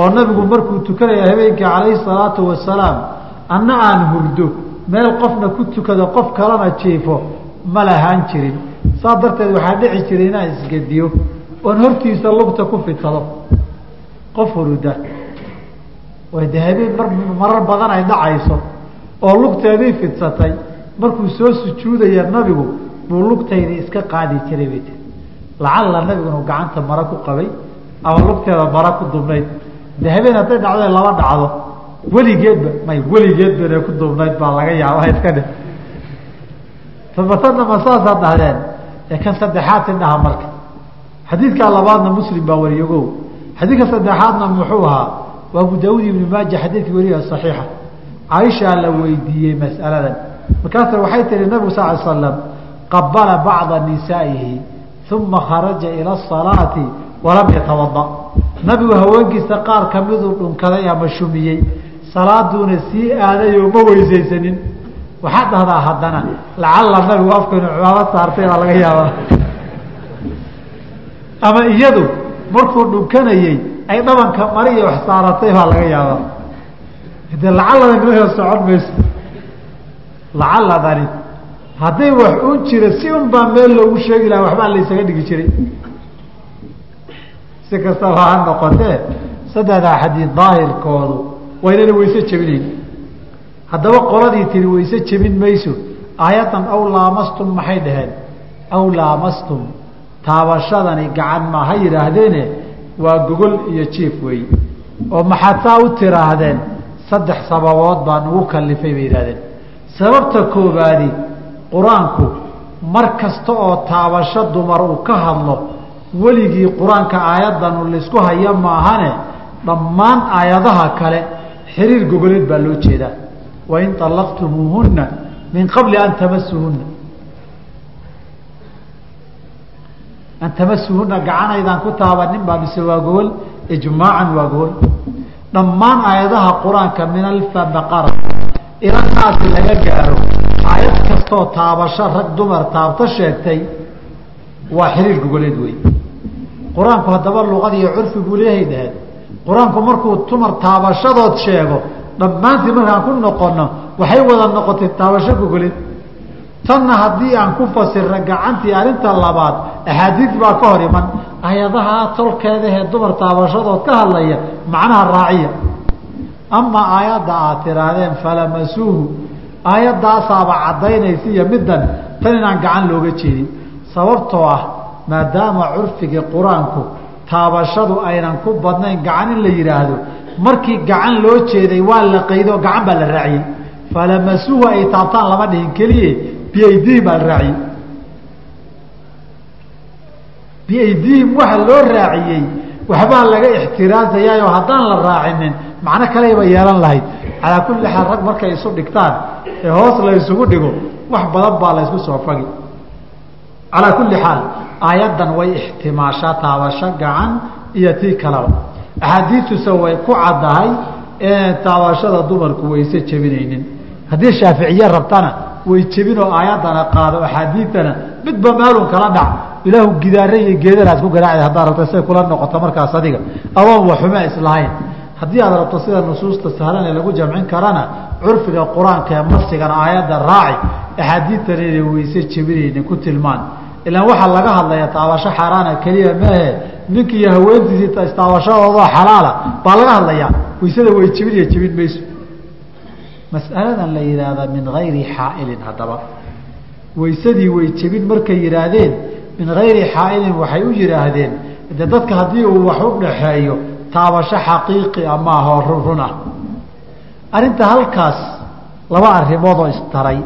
oo nabigu markuu tukanaya habeenkii calayhi salaatu wasalaam anna aan hurdo meel qofna ku tukado qof kalena jiifo ma lahaan jirin. Saas darteed waxaa dhici jiray inaan isgediyo oon hortiisa lugta ku fidsado qof huruda way de habeen mar marar badan ay dhacayso oo lugteedii fidsatay markuu soo sujuudaya nabigu buu lugtayda iska qaadi jiray bay tii lacalla nabiguna gacanta mara ku qabay ama lugteeda mara ku dubnayd de habeen hadday dhacdo laba dhacdo. Weligeedba may weligeedba inay ku dubnayd baa laga yaaba iska dhe tabatana ma saasaa dhahdeen ee kan saddexaadti dhaha marka. Xadiidkaa labaadna muslim baa wariyogow xadiidka saddexaadna muxuu ahaa waa abu daawud ibnu maaja xadiidkii wariya saxiixa. Caaishaa la weydiiyey mas'aladan. Markaasa waxay tihi nabigu sal slam qabala bacda nisaa'ihi uma kharaja ila asalaati walam yatawada nabigu haweenkiisa qaar kamiduu dhunkaday ama shumiyey. Salaaduuna sii aaday oo ma weysaysanin. Waxaad dhahdaa haddana lacalla nabigu afkaynu cumaamad saartay baa laga yaabaa. Ama iyadu markuu dhunkanayey ay dhabanka mariya wax saaratay baa laga yaabaa. De lacalladan socon mayso? Lacaladani hadday wax un jira si un baa meel loogu sheegi laha waxbaa laysaga dhigi jiray si kastaba ha noqotee saddexdaa xadiid daahirkoodu waa inayna weyse jebinayn haddaba qoladii tiri weyse jebin mayso aayaddan aw laamastum maxay dhaheen? Aw laamastum taabashadani gacan ma ha yidhaahdeene waa gogol iyo jiif weeye oo maxaad saa u tiraahdeen saddex sababood baa nagu kalifay bay yidhahdeen sababta koobaadi qur'aanku mar kasta oo taabasho dumar uu ka hadlo weligii qur'aanka aayadanu laysku haya maahane dhammaan aayadaha kale xiriir gogoleed baa loo jeedaa. Wain طalaqtumuuhuna min qabli an tamasuhuna an tamasuhuna gacanaydaan ku taabanin baa mise waa gogol ijmaacan waa gogol. Dhammaan aayadaha qur'aanka min alfabaqara ila naasi laga gaaro. Aayad kastoo taabasho rag dumar taabto sheegtay waa xiriir gogoleed wey qur'aanku haddaba luqad iyo curfi buu leeyahay dhaheen qur'aanku markuu tumar taabashadood sheego dhammaantii markaan ku noqono waxay wada noqotay taabasho gogoleed tanna haddii aan ku fasirna gacantii arrinta labaad axaadiid baa ka hor iman. Ayadaha tolkeedahee dumar taabashadood ka hadlaya macnaha raaciya. Amaa aayadda aad tiraahdeen falamasuuhu aayaddaasaaba caddaynaysa iyo middan tan inaan gacan looga jeedin. Sababtoo ah maadaama curfigii qur'aanku taabashadu aynan ku badnayn gacan in la yidhaahdo markii gacan loo jeeday waa la qaydo gacan baa la raaciyey. Falamasuuhu ay taabtaan lama dhihin keliye biaydihim baa la raaciyey. Biaydihim waxa loo raaciyey waxbaa laga ixtiraasayaayoo haddaan la raacinin macno kaleba yeelan lahayd. Calaa kulli xaal rag markay isu dhigtaan ee hoos la isugu dhigo wax badan baa la ysku soo fagi calaa kulli xaal aayaddan way ixtimaashaa taabasho gacan iyo tii kaleba axaadiistuse way ku caddahay inay taabashada dumarku wayse jebinaynin. Haddii shaaficiye rabtana way jebin oo aayaddana qaado axaadiidtana midba meelun kala dhac. Ilaahu gidaare iyo geedanaad ku garaacda haddaad rabta say kula noqoto markaas adiga. Adoon waxume islahayn. Haddii aad rabto sida nusuusta sahlan ee lagu jamcin karana curfiga qur'aanka ee masigana aayadda raaci axaadiidtana inay weyse jebinaynin ku tilmaan ilaan waxaa laga hadlaya taabasho xaaraana keliya maahe ninki iyo haweentiisii istaabashadooda xalaala baa laga hadlayaa. Waysada way jebin iyo jebin mayso. Mas'aladan la yidhaahda min gayri xaailin haddaba. Waysadii way jebin markay yidhaahdeen min gayri xaailin waxay u yidhaahdeen de dadka haddii uu wax u dhaxeeyo taabasho xaqiiqi a maaha oo run run ah. Arrinta halkaas laba arrimood oo istaray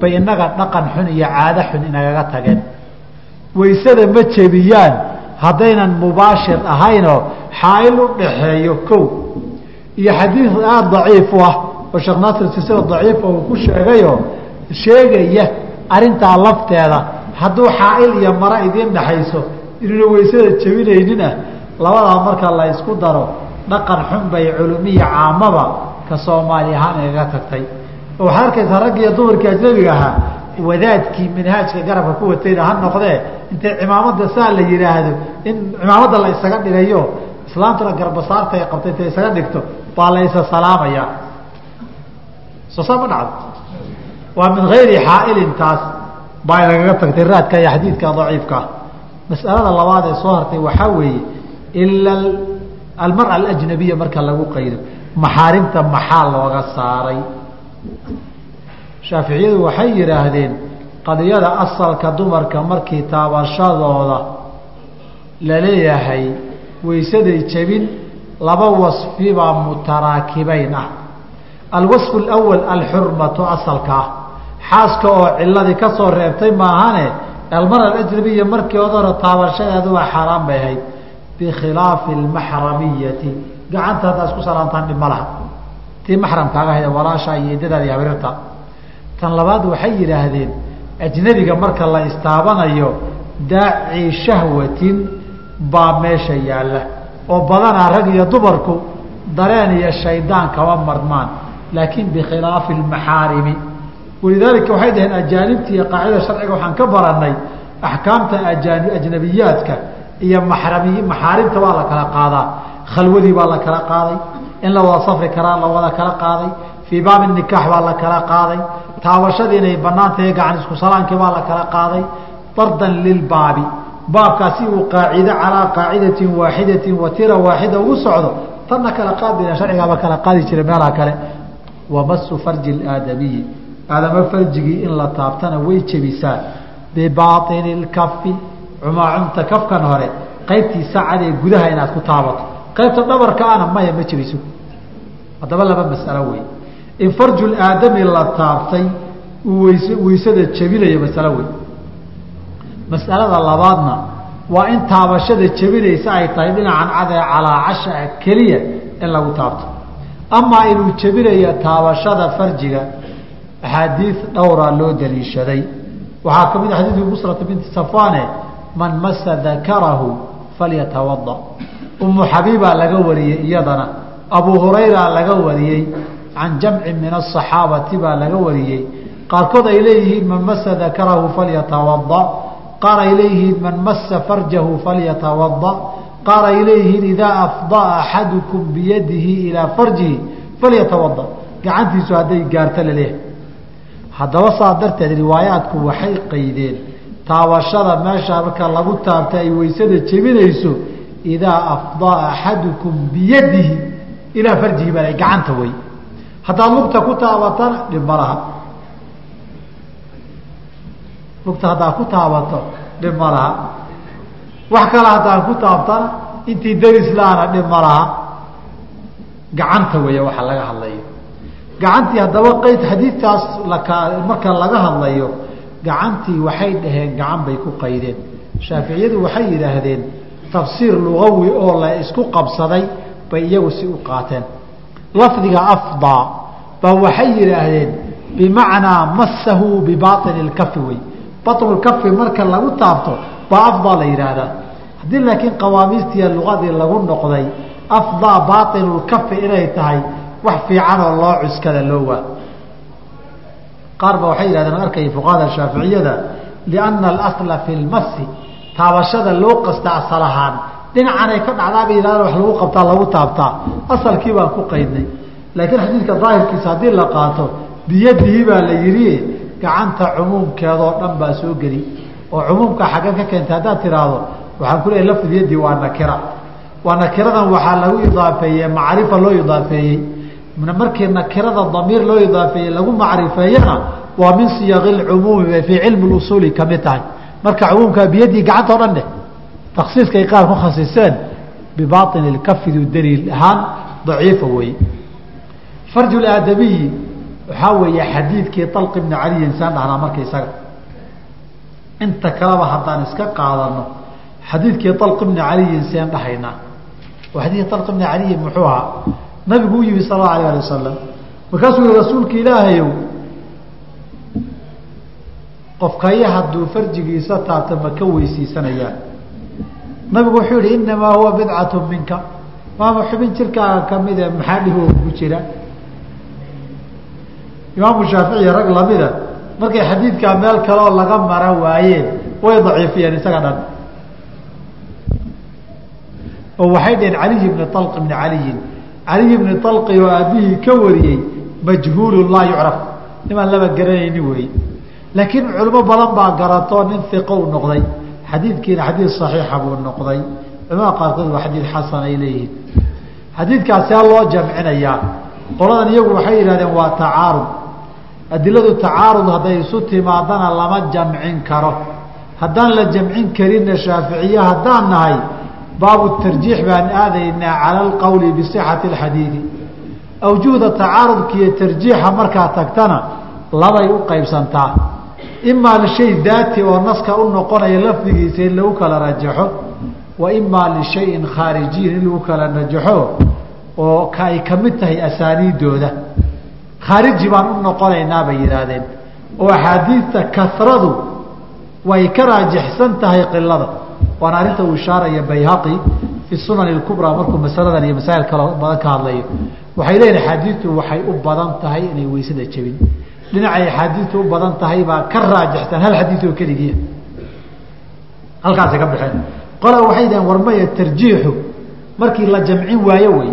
bay inaga dhaqan xun iyo caado xun inagaga tageen waysada ma jebiyaan. Haddaynan mubaashir ahaynoo xaail u dhaxeeyo kow. Iyo xadiid aada daciif u ah oo sheekh naasir silsila daciifa uu ku sheegayoo sheegaya arrintaa lafteeda. Hadduu xaail iyo mara idiin dhaxayso inuuna waysada jebinaynin labadaa marka la ysku daro dhaqan xun bay culumiya caamaba ka soomaali ahaan igaga tagtay. Oo waxaad arkaysaa raggi iyo dumarkii ajnabiga ahaa wadaadkii manhaajka garabka ku watayna ha noqdee. Intay cimaamada saa la yidhaahdo in cimaamadda la isaga dhigayo islaamtuna garbasaarta ay qabtay intay isaga dhigto baa la salaamayaa soo saa ma dhacdo. Waa min gayri xaailin taas baa inagaga tagtay raadka iyo xadiidka daciifka. Ah mas'alada labaad ee soo hartay waxaa weeye ila almara alajnabiya marka lagu qaydo maxaarimta maxaa looga saaray shaaficiyadu waxay yidhaahdeen qadiyada asalka dumarka markii taabashadooda la leeyahay waysaday jebin laba wasfibaa mutaraakibayn ah. Alwasfu alawal alxurmatu asalka ah. Xaaska oo ciladii ka soo reebtay maahane almara alajnabiya markii odora taabashadeedu waa xaaraan bay ahayd. Bikhilaafi almaxramiyati gacanta haddaa isku salaamtaan dhib laha. Tii maxramkaaga hayda walaasha iyo eedadaada iyo habriirta tan labaad waxay yidhaahdeen ajnabiga marka la istaabanayo daaci shahwatin baa meesha yaalla. Oo badanaa rag iyo dumarku dareen iyo shaydaan kama marmaan laakiin bikhilaafi almaxaarimi. Walidaalika waxay dhaheen ajaanibta iyo qaacida sharciga waxaan ka baranay axkaamta ajaani ajnabiyaadka iyo maxrami maxaarimta waa la kala qaadaa. Khalwadii baa la kala qaaday in la wada safri karaa la wada kala qaaday fii baabi nikaax baa la kala qaaday. Taabashadii inay bannaan tahay gacan isku salaankii baa la kala qaaday. Dardan lilbaabi baabkaasi uu qaacide calaa qaacidatin waaxidatin wa tira waaxida ugu socdo tanna kala qaadina sharcigaaba kala qaadi jira meelaha kale. Wamasu farji aadamiyi aadama farjigii in la taabtana way jebisaa. Bibaini lkafi cumaacunta kafkan hore qaybtiisa cad ee gudaha inaad ku taabato. Qaybta dhabarka ana maya ma jebiso. Haddaba laba masalo wey in farjul aadami la taabtay uu weys weysada jebinayo masalo wey mas'alada labaadna waa in taabashada jebinaysa ay tahay dhinacan cadee calaacasha keliya in lagu taabto. Amaa inuu jebinayo taabashada farjiga axaadiid dhowra loo daliishaday. Waxaa ka mid a xadiidkii busrata binti safane man masa dakarahu falyatawada umu xabiibaa laga wariyey iyadana. Abu hurayra laga wariyey can jamci min asaxaabati baa laga wariyey qaarkood ay leeyihiin man masa dakarahu falyatawada qaar ay leeyihiin man masa farjahu falyatawada qaar ay leeyihiin idaa afdaa axadukum biyadihi ilaa farjihi falyatawada gacantiisu hadday gaarto la leeyahay haddaba saa darteed riwaayaadku waxay qaydeen taabashada meesha marka lagu taabta ay weysada jebinayso idaa afdaa axadukum biyadihi ilaa farjihi baa gacanta wey haddaad lugta ku taabatana dhib ma laha. Lugta haddaad ku taabato dhib ma laha. Wax kale haddaan ku taabtana intii darislaana dhib ma laha. Gacanta weeye waxa laga hadlayo. Gacantii haddaba qayd xadiidkaas marka laga hadlayo gacantii waxay dhaheen gacan bay ku qaydeen. Shaaficiyadu waxay yidhaahdeen tafsiir lugawi oo la isku qabsaday bay iyagu si u qaateen lafdiga afdaa ba waxay yidhaahdeen bimacnaa masahu bibaini lkafi wey batlkafi marka lagu taabto baa afdaa la yidhaahdaa. Haddii laakiin qawaamiistiiya lugadii lagu noqday afdaa bainulkafi inay tahay wax fiicanoo loo cuskada loo waa qaar ba waxay yihahdeen arkay fuqahada shaaficiyada lianna alasla fi lmasi taabashada loo qasta asal ahaan dhinacanay ka dhacdaa bay yidhahdeen wax lagu qabtaa lagu taabtaa. Asalkii baan ku qaydnay. Laakiin xadiidka daahirkiisa haddii la qaato biyadihi baa la yidhi gacanta cumuumkeedoo dhan baa soo geli. Oo cumuumka xaggan ka keentay haddaad tiraahdo waxaan ku leeyahy lafd yadi waa nakira. Waa nakiradan waxaa lagu idaafeeyey macrifa loo idaafeeyey. Markii nakirada damiir loo idaafeeyey lagu macrifeeyana waa min siyaqi lcumuumi bay fii cilmi usuuli ka mid tahay. Marka cumuumkaa biyadii gacanta o dhan dheh taksiiskay qaar ku khasiseen bibaini lkafidu daliil ahaan daciifa weeye. Farju aadamiyi waxaa weeye xadiidkii alq bni caliy insaan dhahnaa marka isaga. Inta kaleba haddaan iska qaadano xadiidkii alq bni caliyin seen dhahaynaa. Oo xadiidkii alq bni caliyin muxuu ahaa? Nabigu u yimi sal allau alah ali wasalam markaasuu yihi rasuulka ilaahayow qofkaya hadduu farjigiisa taabta ma ka weysiisanayaa nabigu wuxuu yihi inamaa huwa bidcatu minka. Maama xubin jirkaaga kamide maxaa dhiboo ku jira? Imaamu shaaficiy rag lamida markay xadiidkaa meel kaleoo laga mara waayeen way daciifiyeen isaga dhan. Oo waxay dhaheen caliy bni alq bni caliyin caliy bni alqi oo aabihii ka wariyey majhuulu laa yucraf. Nimaan laba garanayni weeye laakiin culimo badan baa garatoo nin iqo u noqday xadiidkiina xadiid saxiixa buu noqday. Culamada qaarkood waa xadiid xasan ay leeyihiin. Xadiidkaasi ha loo jamcinayaa qoladan iyagu waxay yidhahdeen waa tacaarud. Adiladu tacaarud hadday isu timaadana lama jamcin karo. Haddaan la jamcin karinna shaaficiye haddaan nahay baabu tarjiix baan aadaynaa cala alqowli bisixati alxadiidi. Awjuhda tacaarudka iyo tarjiixa markaa tagtana labay u qaybsantaa imaa lishay daati oo naska u noqonaya lafdigiisa in lagu kala rajaxo wa imaa lishayin khaarijiyin in lagu kala rajaxo oo ka ay ka mid tahay asaaniidooda khaariji baan u noqonaynaa bay yidhaahdeen oo axaadiidta kasradu way ka raajixsan tahay qilada waana arrinta uu ishaaraya bayhaqi fi sunan اkubraa markuu masaladan iyo masaa'il kaloo badan ka hadlayo waxay leeyihiin axaadiidtu waxay u badan tahay inay weysada jebin dhinacay axaadiidtu u badan tahay baa ka raajixsan hal xadiid oo keligiia halkaasay ka baxeen. Qola waxay dhaheen warmaya tarjiixu? Markii la jamcin waayo wey.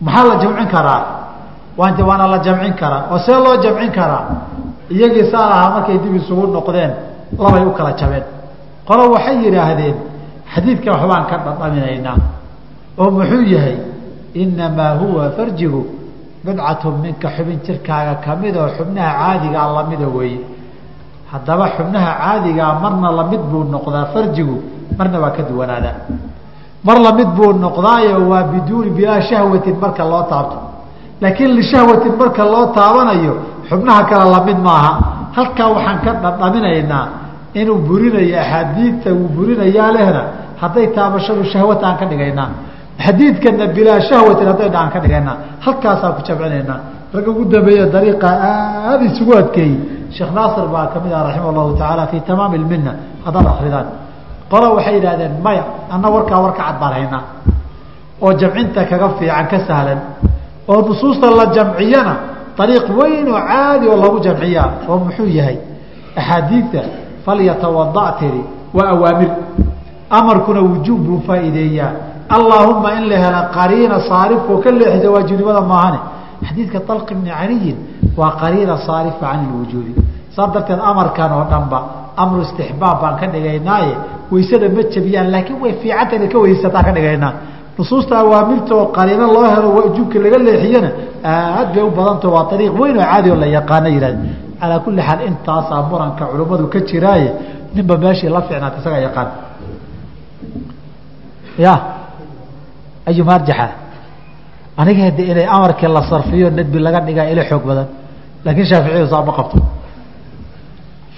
Maxaa la jamcin karaa? Waant waana la jamcin karaa. Oo see loo jamcin karaa? Iyagii saa lahaa markay dib isugu noqdeen labay u kala jabeen. Qolo waxay yidhaahdeen xadiidka waxbaan ka dhadhaminaynaa oo muxuu yahay inamaa huwa farjigu bidcatu minka xubin jirkaaga ka mid oo xubnaha caadigaa lamida weeye. Haddaba xubnaha caadigaa marna la mid buu noqdaa farjigu marna waa ka duwanaadaa. Mar la mid buu noqdaayo waa biduuni bilaa shahwatin marka loo taabto. Laakiin lishahwatin marka loo taabanayo xubnaha kale la mid maaha. Halkaa waxaan ka dhadhaminaynaa inuu burinayo axaadiidta uu burinayaa lehna hadday taabashadu shahwata aan ka dhigaynaa xadiidkana bilaa shahwatin hadday dhaan ka dhigaynaa halkaasaan ku jamcinaynaa ragga ugu dambeeye dariiqa aada isugu adkeeyey. Sheekh naasir baa ka mid ah raximah llahu tacaala fii tamaami lmina haddaad akridaan qola waxay yidhahdeen maya anna warkaa warka cad baan haynaa oo jamcinta kaga fiican ka sahlan oo nusuusta la jamciyana ariiq weyn oo caadi oo lagu jamciyaa oo muxuu yahay? Axaadiidta falyatawada tiri waa awaamir. Amarkuna wujuub buu faa'iideeyaa allaahuma in la hela qariina saarifoo ka leexisa waajibnimada maahane. Xadiidka alq bni caliyin waa qariina saarifa can ilwujuubi saas darteed amarkan oo dhanba amru istixbaab baan ka dhigaynaaye waysada ma jabiyaan laakiin way fiicanta ka weysataan ka dhigaynaa nusuusta awaamirta oo qariino loo helo waajubka laga leexiyana aad bay u badanta waa ariiq weyn oo caadi oo la yaqaana yihahd calaa kulli xaal intaasaa muranka culimmadu ka jiraaye ninba meeshii la fiicnaata isagaa yaqaan. Ya ayu marjaxa aniga hade inay amarkii la sarfiyo nadbi laga dhigaa ila xoog badan laakiin shaaficiyadu saa ma qabto.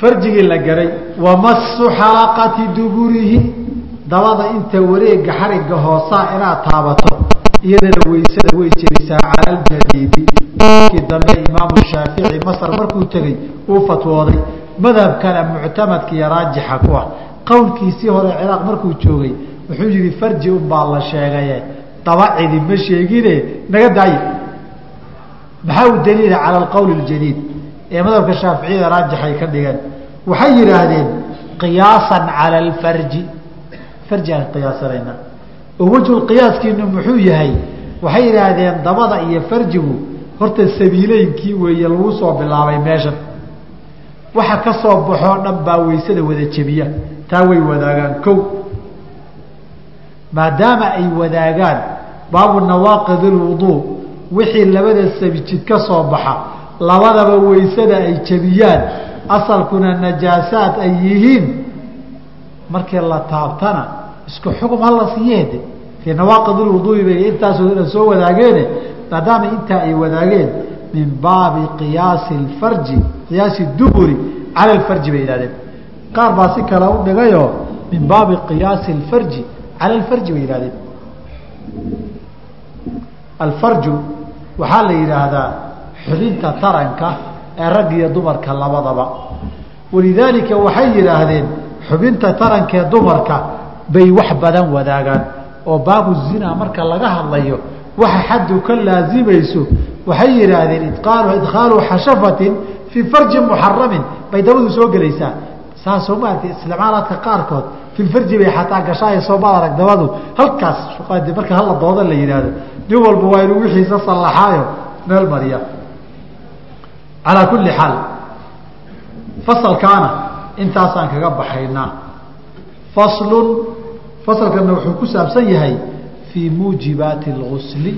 Farjigii la garay wamasu xalaqati duburihi. Dabada inta wareega xariga hoosaa inaad taabato iyadana weysada way jebisaa cala ljadiidi kii dambe imaamu shaafici masr markuu tegey uu fatwooday madhabkana muctamadka iyo raajixa ku ah. Qowlkiisii hore ciraaq markuu joogay wuxuu yihi farji unbaa la sheegaye dabacidi ma sheegine naga daaye maxaa u daliila cala alqowl اljadiid ee madhabka shaaficiyada raajixay ka dhigeen waxay yidhaahdeen qiyaasan cala alfarji farji aan qiyaasanayna oo wejhu qiyaaskiinu muxuu yahay waxay yidhaahdeen dabada iyo farjigu horta sabiileynkii weeye lagu soo bilaabay meeshan waxa ka soo baxoo dhan baa weysada wada jebiya taa way wadaagaan ko maadaama ay wadaagaan baabu nawaaqid ilwuduu wixii labada sabijid ka soo baxa labadaba weysada ay jebiyaan asalkuna najaasaad ay yihiin. Markii la taabtana isku xugum hala siiyeede fii nawaaqid ilwuduui bay intaasoo soo wadaageene maadaama intaa ay wadaageen min baabi qiyaasi alfarji qiyaasi duburi cala alfarji bay yihahdeen qaar baa si kale u dhigayoo min baabi qiyaasi alfarji cala alfarji bay yihahdeen alfarju waxaa la yidhaahdaa xubinta taranka ee rag iyo dumarka labadaba. Walidaalika waxay yidhaahdeen xubinta taranka ee dumarka bay wax badan wadaagaan oo baabu zina marka laga hadlayo waxa xaddu ka laazimayso waxay yidhaahdeen idkhaalu xashafatin fii farjin muxaramin bay dabadu soo gelaysaa. Saasoo maaragtay isticmaalaadka qaarkood filfarji bay xataa gashaaya soomaad arag dabadu halkaas marka hala dooda la yidhaahdo nin walba waa inuu wixiisa sallaxaayo meel mariya. Calaa kulli xaal. Fasalkaana intaasaan kaga baxaynaa faslun fasalkana wuxuu ku saabsan yahay fii muujibaati اlgusli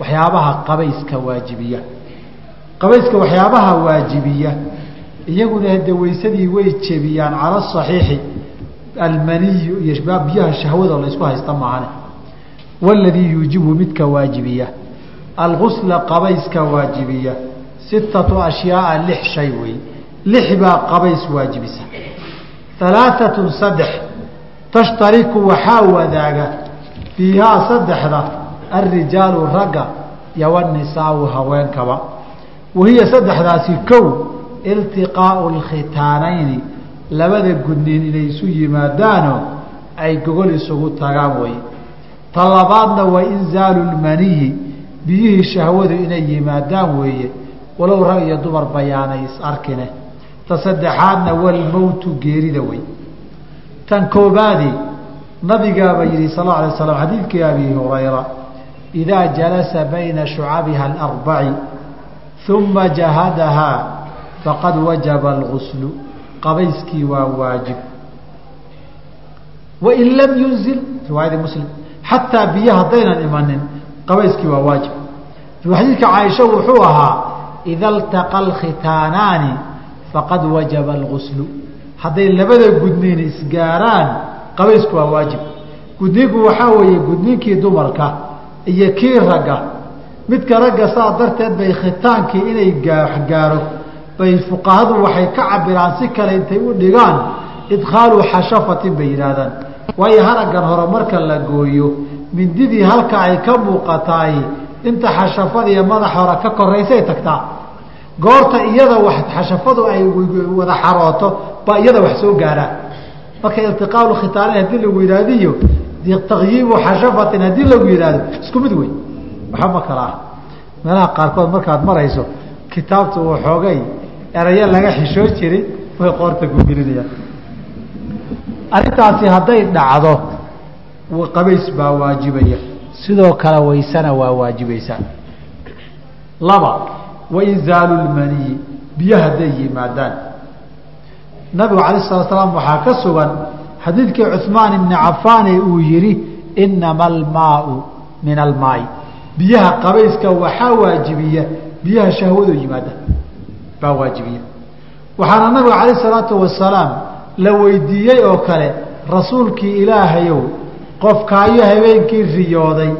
waxyaabaha qabayska waajibiya. Qabayska waxyaabaha waajibiya iyaguna hade weysadii way jebiyaan cala صaxiixi almaniyu iyo biyaha shahwado la isku haysta maahane waladii yuujibu midka waajibiya algusla qabayska waajibiya sitatu ashyaaa lix shay wey lix baa qabays waajibisa alaaatun saddex tashtariku waxaa wadaaga fiihaa saddexda alrijaalu ragga iyo wanisaau haweenkaba wahiya saddexdaasi kow iltiqaau lkhitaanayni labada gudniin inay isu yimaadaano ay gogol isugu tagaan wey ta labaadna waa inzaalu lmaniyi biyihii shahwadu inay yimaadaan weeye walow rag iyo dumar bayaanay is arkine. Ta saddexaadna walmowtu geerida wey. Tan koobaadi nabigaaba yihi sal lla alay slam xadiidkii abi hurayra idaa jalasa bayna shucabiha alarbaci uma jahadahaa faqad wajaba alguslu qabayskii waa waajib. Wain lam yunzil riwaayadii muslim xataa biyo haddaynan imanin qabayskii waa waajib. Xadiidka caaisha wuxuu ahaa ida ltaqa alkhitaanaani faqad wajaba alguslu hadday labada gudniin isgaaraan qabaysku waa waajib. Gudniinku waxaa weeye gudniinkii dumarka iyo kii ragga. Midka ragga saa darteed bay khitaankii inay gaaro. Bay fuqahadu waxay ka cabiraan si kale intay u dhigaan idkhaalu xashafatin bay yidhaahdaan waayo haraggan hore marka la gooyo mindidii halka ay ka muuqataay inta xashafadiiyo madax hore ka koraysay tagtaa goorta iyada wax xashafadu ay wada xarooto baa iyada wax soo gaaraan marka iltiqaalu khitaanayn haddii lagu yidhaahdiyo takyiibu xashafatin haddii lagu yidhaahdo isku mid wey. Waxba ma kala ah meelaha qaarkood markaad marayso kitaabta uu xoogay erayo laga xishoo jiray way qoorta ku arrintaasi hadday dhacdo qabays baa waajibaya. sidoo kale waysana waa waajibaysaa. Laba wainzaalu lmaniyi biyo hadday yimaadaan. Nabigu alayh salaa slaam waxaa ka sugan xadiidkii cuثmaan ibni cafaane uu yihi inama almaau min almaai biyaha qabayska waxaa waajibiya biyaha shahwado yimaada baa waajibiya waxaana nabiga alayh salaatu wasalaam la weydiiyey oo kale rasuulkii ilaahayow qofkaayo habeenkii riyooday.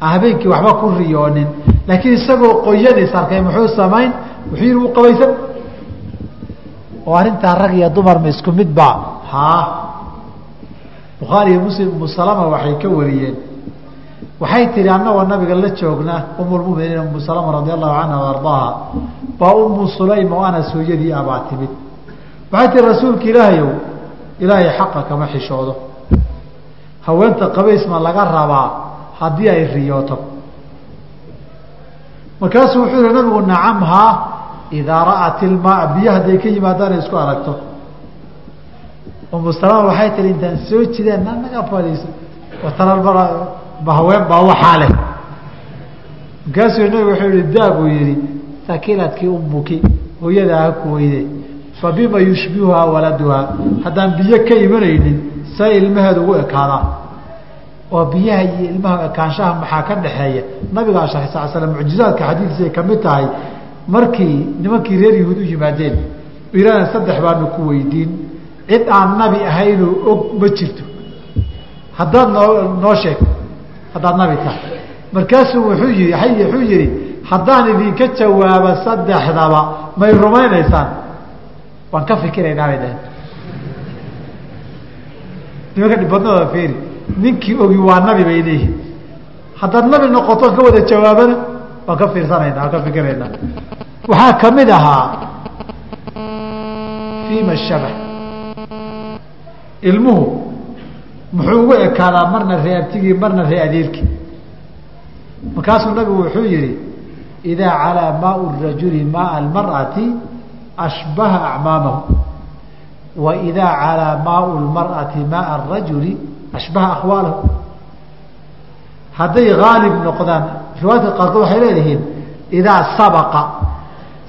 Habeenkii waxba ku riyoonin. Laakiin isagoo qoyadiis arkay muxuu samayn? Wuxuu yihi wuu qabaysan. Oo arrintaa rag iyo dumar ma isku mid ba? Haa. Bukhaari iyo muslim umu waxay ka wariyeen. Waxay tihi annagoo nabiga la joogna umulmuminiin umu salama radi allahu canha o ardaaha baa umu sulaym oo anas hooyadii abaa timid waxay tihi rasuulka ilaahayow ilaahay xaqa kama xishoodo haweenta qabays ma laga rabaa haddii ay riyooto markaasuu wuxuu yihi nabigu nacam haa idaa ra'at ilmaa biyo hadday ka yimaadaan ay isku aragto umu salama waxay tihi intaan soo jideen na naga fadhiiso watanalbara ma haween baa waxaa leh markaasuu nabigu wuxuu yihi daa buu yihi sakiladkii umuki hooyadaa ha ku weyde fa bima yushbihuhaa waladuhaa haddaan biyo ka imanaynin say ilmaheeda ugu ekaadaa oo biyaha iyo ilmaha ekaanshaha maxaa ka dhaxeeya? Nabigaa sharxay sal slam mucjizaadka xadiidkiisay ka mid tahay markii nimankii reer yahuud u yimaadeen iran saddex baanu ku weydiin cid aan nabi ahaynoo og ma jirto. Haddaad noo noo sheeg haddaad nabi tahay. Markaasuu wuxuu yihi wuxuu yihi haddaan idinka jawaabo saddexdaba may rumaynaysaan waan ka fikiraynaa bay dhaheen nimanka dhibadnooda feri ninkii ogi waa nabi bay leeyihiin haddaad nabi noqoto ka wada jawaabana waan ka fiirsanayna waan ka fikiraynaa. Waxaa ka mid ahaa fima shabah. Ilmuhu muxuu ugu ekaadaa marna ree abtigii marna ree adeerkii markaasuu nabigu wuxuu yihi idaa calaa maau rajuli maaa almar'ati ashbaha acmaamahu wa idaa calaa maau lmar'ati maaa arajuli ashbaha akhwaalahu hadday haalib noqdaan riwaayadka qaarkood waxay leeyihiin idaa sabaqa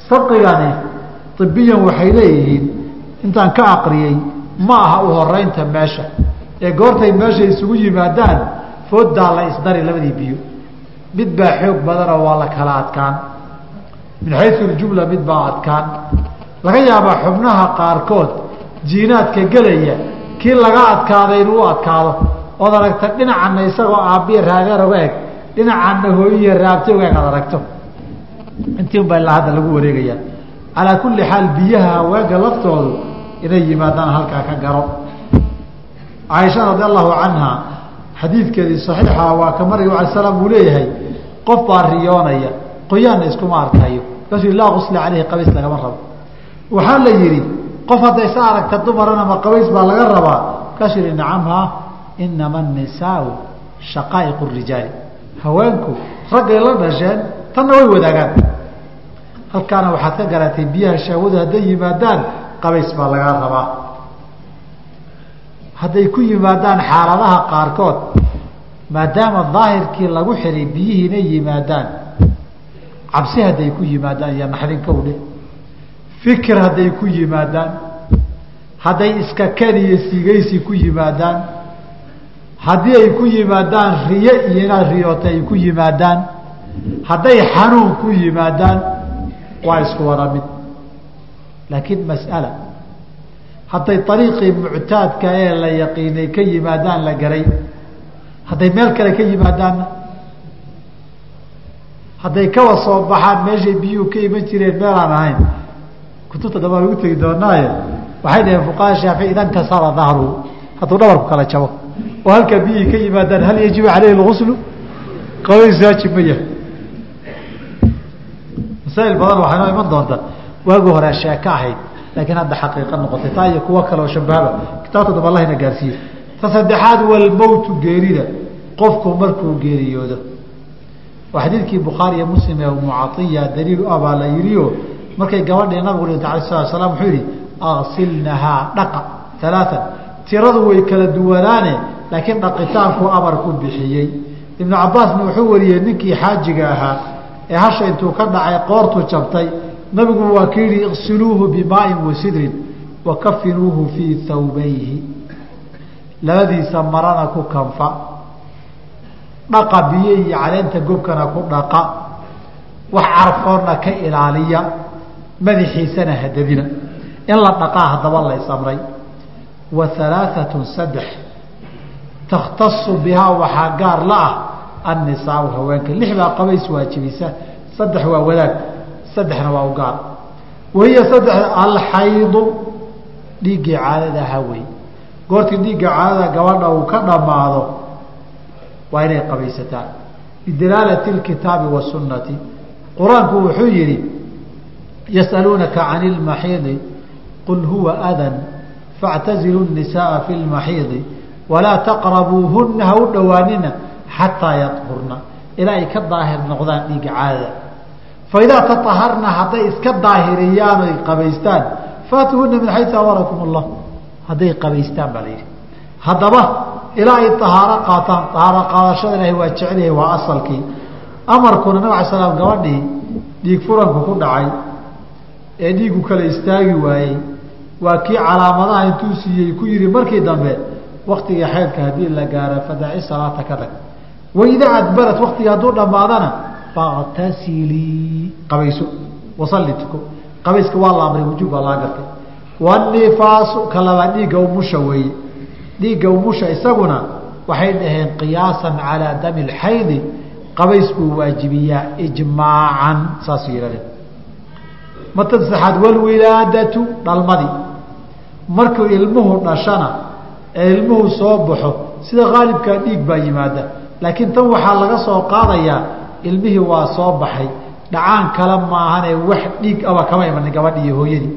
sabqigani ibiyan waxay leeyihiin intaan ka aqriyey ma aha u horeynta meesha ee goortay meesha isugu yimaadaan fooddaa la isdari labadii biyo mid baa xoog badanoo waa la kala adkaan min xayu ljumla mid baa adkaan laga yaabaa xubnaha qaarkood jiinaadka gelaya kii laga adkaaday inuu adkaado. Ood aragta dhinacanna isagoo aabbiya raageer oga eg dhinacanna hooyiya raabta oga eg aad aragto. Intii un baa ilaa hadda lagu wareegayaa calaa kulli xaal biyaha haweenka laftoodu inay yimaadaan halkaa ka garo. Caaisha radi allahu canha xadiidkeedii saxiixa waa ka marga ala slam uu leeyahay qof baa riyoonaya qoyaanna iskuma arkayo markaasuu laa usla caleyhi qabays lagama rabo waxaa la yidhi qof hadday sa aragta dumarana ma qabays baa laga rabaa. Yihi nacamha inama anisaau shaqaa'iq rijaali haweenku raggay la dhasheen tanna way wadaagaan. Halkaana waxaad ka garatay biyaha shahwadu hadday yimaadaan qabays baa lagaa rabaa. Hadday ku yimaadaan xaaladaha qaarkood maadaama daahirkii lagu xiray biyihii yimaadaan cabsi hadday ku yimaadaan iyo naxdin kowdhe fikir hadday ku yimaadaan hadday iska ken iyo sigaysi ku yimaadaan haddii ay ku yimaadaan riyo iyo inaad riyoota ay ku yimaadaan hadday xanuun ku yimaadaan waa isku wada mid laakiin mas'ala hadday ariiqii muctaadka ee la yaqiinay ka yimaadaan la garay hadday meel kale ka yimaadaanna hadday kawa soo baxaan meeshay biyuhu ka iman jireen meelaan ahayn kutubta damba lagu tegi doonaaye waxay dhaheen fuqaha shaafici idan kasara dahru. Hadduu dhabarku kala jabo oo halkaa biyihii ka yimaadaan hal yajibu caleyhi lguslu qabays waajib ma yahay. Masaa'il badan waxay noo iman doonta waagi hore sheeko ahayd laakiin hadda xaqiiqa noqotay taa iyo kuwo kale oo shabahaba kitaabta damba allahina gaarsiiye ta saddexaad walmowtu geerida. Qofku markuu geeriyoodo. Waa xadiidkii bukhaari iyo muslim ee mucaiya daliil u ah baa la yidhio markay gabadhii nabigu dhinta alay slat slam wuxuu yihi aksilnahaa dhaqa alaaan tiradu way kala duwanaane laakiin dhaqitaanku amar ku bixiyey. Ibnu cabaasna wuxuu wariyey ninkii xaajiga ahaa ee hasha intuu ka dhacay qoortu jabtay nabigu waa ka yihi iqsiluuhu bimaain wa sidrin wa kafinuuhu fii thawbayhi labadiisa marana ku kanfa. Dhaqa biyo iyo caleenta gobkana ku dhaqa. Wax carfoonna ka ilaaliya madaxiisana hadadina in la dhaqaa haddaba la isamray wa alaaatun saddex. Takhtasu bihaa waxaa gaar la ah annisaau haweenka. Lix baa qabays waajibisa saddex waa wadaag saddexna waa u gaar wahiya saddexda alxaydu dhiiggii caadada ahaa wey goortii dhiigga caadada gabadha uu ka dhammaado waa inay qabaysataan bidalaalati اlkitaabi wasunnati qur'aanku wuxuu yihi yas'aluunaka can ilmaxiidi qul huwa adan factazilu nnisaaa fi lmaxiidi walaa taqrabuuhunna ha u dhowaanina xataa yahurna ilaa ay ka daahir noqdaan dhiiga caadada faidaa taaharna hadday iska daahiriyaan oy qabaystaan faatuhuna min xayu amarakum allah hadday qabaystaan baa la yidhi haddaba ilaa ay ahaaro qaataan ahaaro qaadashada ilaahay waa jecel waa asalkii amarkuna nabig ala slam gabadhii dhiig furanku ku dhacay ee dhiigu kala istaagi waayey. Waa kii calaamadaha intuu siiyey ku yihi markii dambe waktigii xaydka haddii la gaaro fadaci salaata ka tag waidaa adbarat waktigii hadduu dhammaadana faktasilii qabayso wasalli qabayska waa la amray wujuub baa laga gartay. Wanifaasu ka labaad dhiigga umusha weeye. Dhiigga umusha isaguna waxay dhaheen qiyaasan calaa dami lxaydi qabays buu waajibiyaa ijmaacan saasuu yihahdeen matan saxaad walwilaadatu dhalmadii markuu ilmuhu dhashana ee ilmuhu soo baxo sida haalibkaa dhiig baa yimaada. Laakiin tan waxaa laga soo qaadayaa ilmihii waa soo baxay. Dhacaan kale maahanee wax dhiig aba kama imanin gabadhi iyo hooyadii.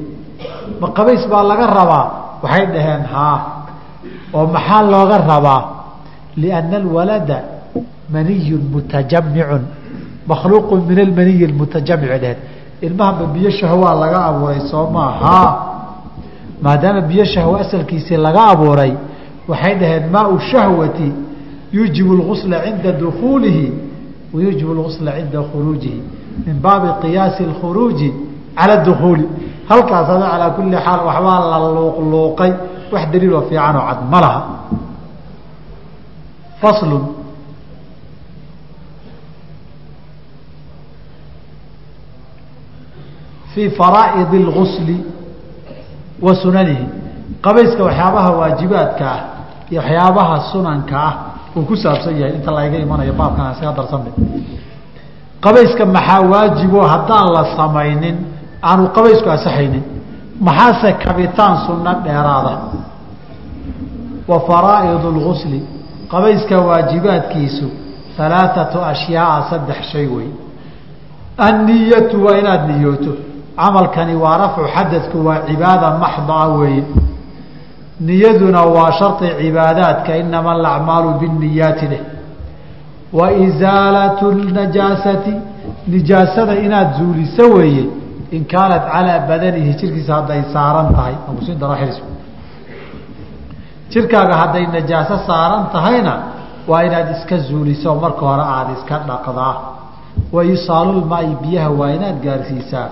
Ma qabays baa laga rabaa? Waxay dhaheen haa. Oo maxaa looga rabaa? Lianna alwalada maniyun mutajamicun makhluuqun min almaniyi mutajamic dheheen ilmahaba biyo shahwaa laga abuuray soo maaha maadaama biyo shahwo asalkiisii laga abuuray waxay dhaheen maau shahwati yuujibu اlgusla cinda dukuulihi wayuujibu اlgusla cinda khuruujihi min baabi qiyaasi اlkhuruuji cala dukuuli halkaas ada calaa kuli xaal waxbaa la luuqluuqay wax daliiloo fiican oo cad ma laha faslu fii faraa'id اlgusli wa sunanihi qabayska waxyaabaha waajibaadka ah iyo waxyaabaha sunanka ah uu ku saabsan yahay inta layga imanayo baabkan isaga darsanbe qabayska maxaa waajibo haddaan la samaynin aanu qabaysku asaxaynin maxaase kabitaan sunno dheeraada wa faraa'id اlgusli qabayska waajibaadkiisu alaaatu ashyaaa saddex shay wey anniyatu waa inaad niyooto camalkani waa rafcu xadadku waa cibaada maxdaa weeye niyaduna waa shardi cibaadaadka inama alacmaalu binniyaati leh. Wa isaalatu najaasati nijaasada inaad zuuliso weeye in kaanat calaa badanihi jirkiisa hadday saaran tahay. Jirkaaga hadday najaaso saaran tahayna waa inaad iska zuuliso marka hore aada iska dhaqdaa. Wa isaalulmaai biyaha waa inaad gaarsiisaa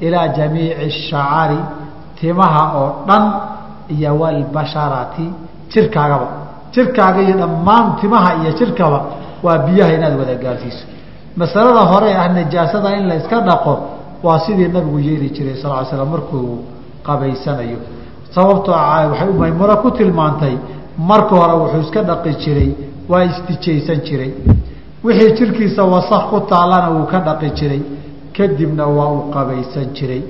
ilaa jamiici shacari timaha oo dhan iyo walbasharati jirkaagaba. Jirkaaga iyo dhammaan timaha iyo jirkaba waa biyaha inaad wada gaarsiiso. Masalada hore ah najaasada in la iska dhaqo waa sidii nabigu yeeli jiray sal slam markuu qabaysanayo. Sababtoo waxay maymuro ku tilmaantay marka hore wuxuu iska dhaqi jiray waa istijaysan jiray. Wixii jirkiisa wasak ku taallana wuu ka dhaqi jiray kadibna waa uu qabaysan jiray.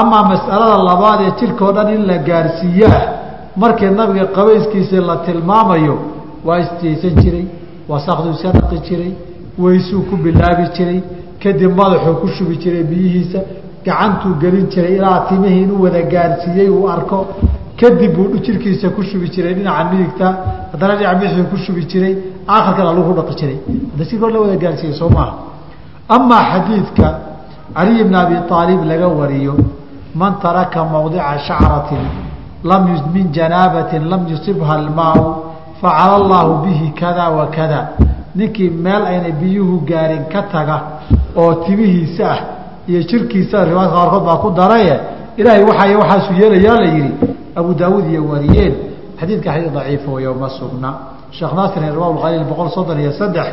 Amaa mas'alada labaad ee jirkao dhan in la gaarsiiyaa markii nabiga qabayskiisii la tilmaamayo waa istijaysan jiray wasakduu iska dhaqi jiray weysuu ku bilaabi jiray kadib madaxuu ku shubi jiray biyihiisa gacantuu gelin jiray ilaa timihii inuu wada gaarsiiyey uu arko kadib buu jirkiisa ku shubi jiray dhinaca midigta haddana dhinaca bidixuu ku shubi jiray aakhirkana lagu dhaqi jiray. Hadda kor la wada gaarsiiyey soo maaha amaa xadiidka caliy bn abi aalib laga wariyo man taraka mawdica shacratin lam min janaabatin lam yusibha almaau facala allaahu bihi kada wa ninkii meel ayna biyuhu gaarin ka taga oo timihiisa ah iyo jirkiisa riwaayadka qaarkood baa ku daraye ilaahay waxay waxaasu yeelayaa la yidhi abu daawuud iyo wariyeen. Xadiidka xadiid daciifa wayo ma sugna. Sheekh naasirin riwaa khaliil boqol soddon iyo saddex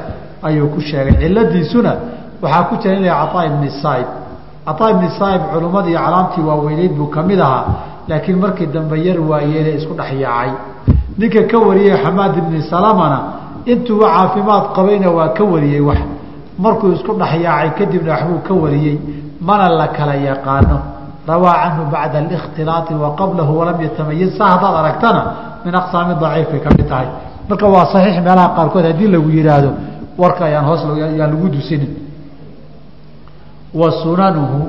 ayuu ku sheegay. Ciladiisuna waxaa ku jira in la cataa ibni saaib cataa ibni saaib culimmadii calaamtii waaweyneyd buu ka mid ahaa laakiin markii dambe yar waayeele isku dhex yaacay. Ninka ka wariyey xamaad ibni salamana intuuba caafimaad qabayna waa ka wariyey wax. Markuu isku dhexyaacay kadibna waxbuu ka wariyey mana la kala yaqaano. Rawaa canhu bacda اlاkhtilaai wa walam yatamayiz saa haddaad aragtana min aqsaami daciif bay ka mid tahay. Marka waa saxiix meelaha qaarkood haddii lagu yihaahdo warka ayaan hoos yaan lagu dusinin wa sunanuhu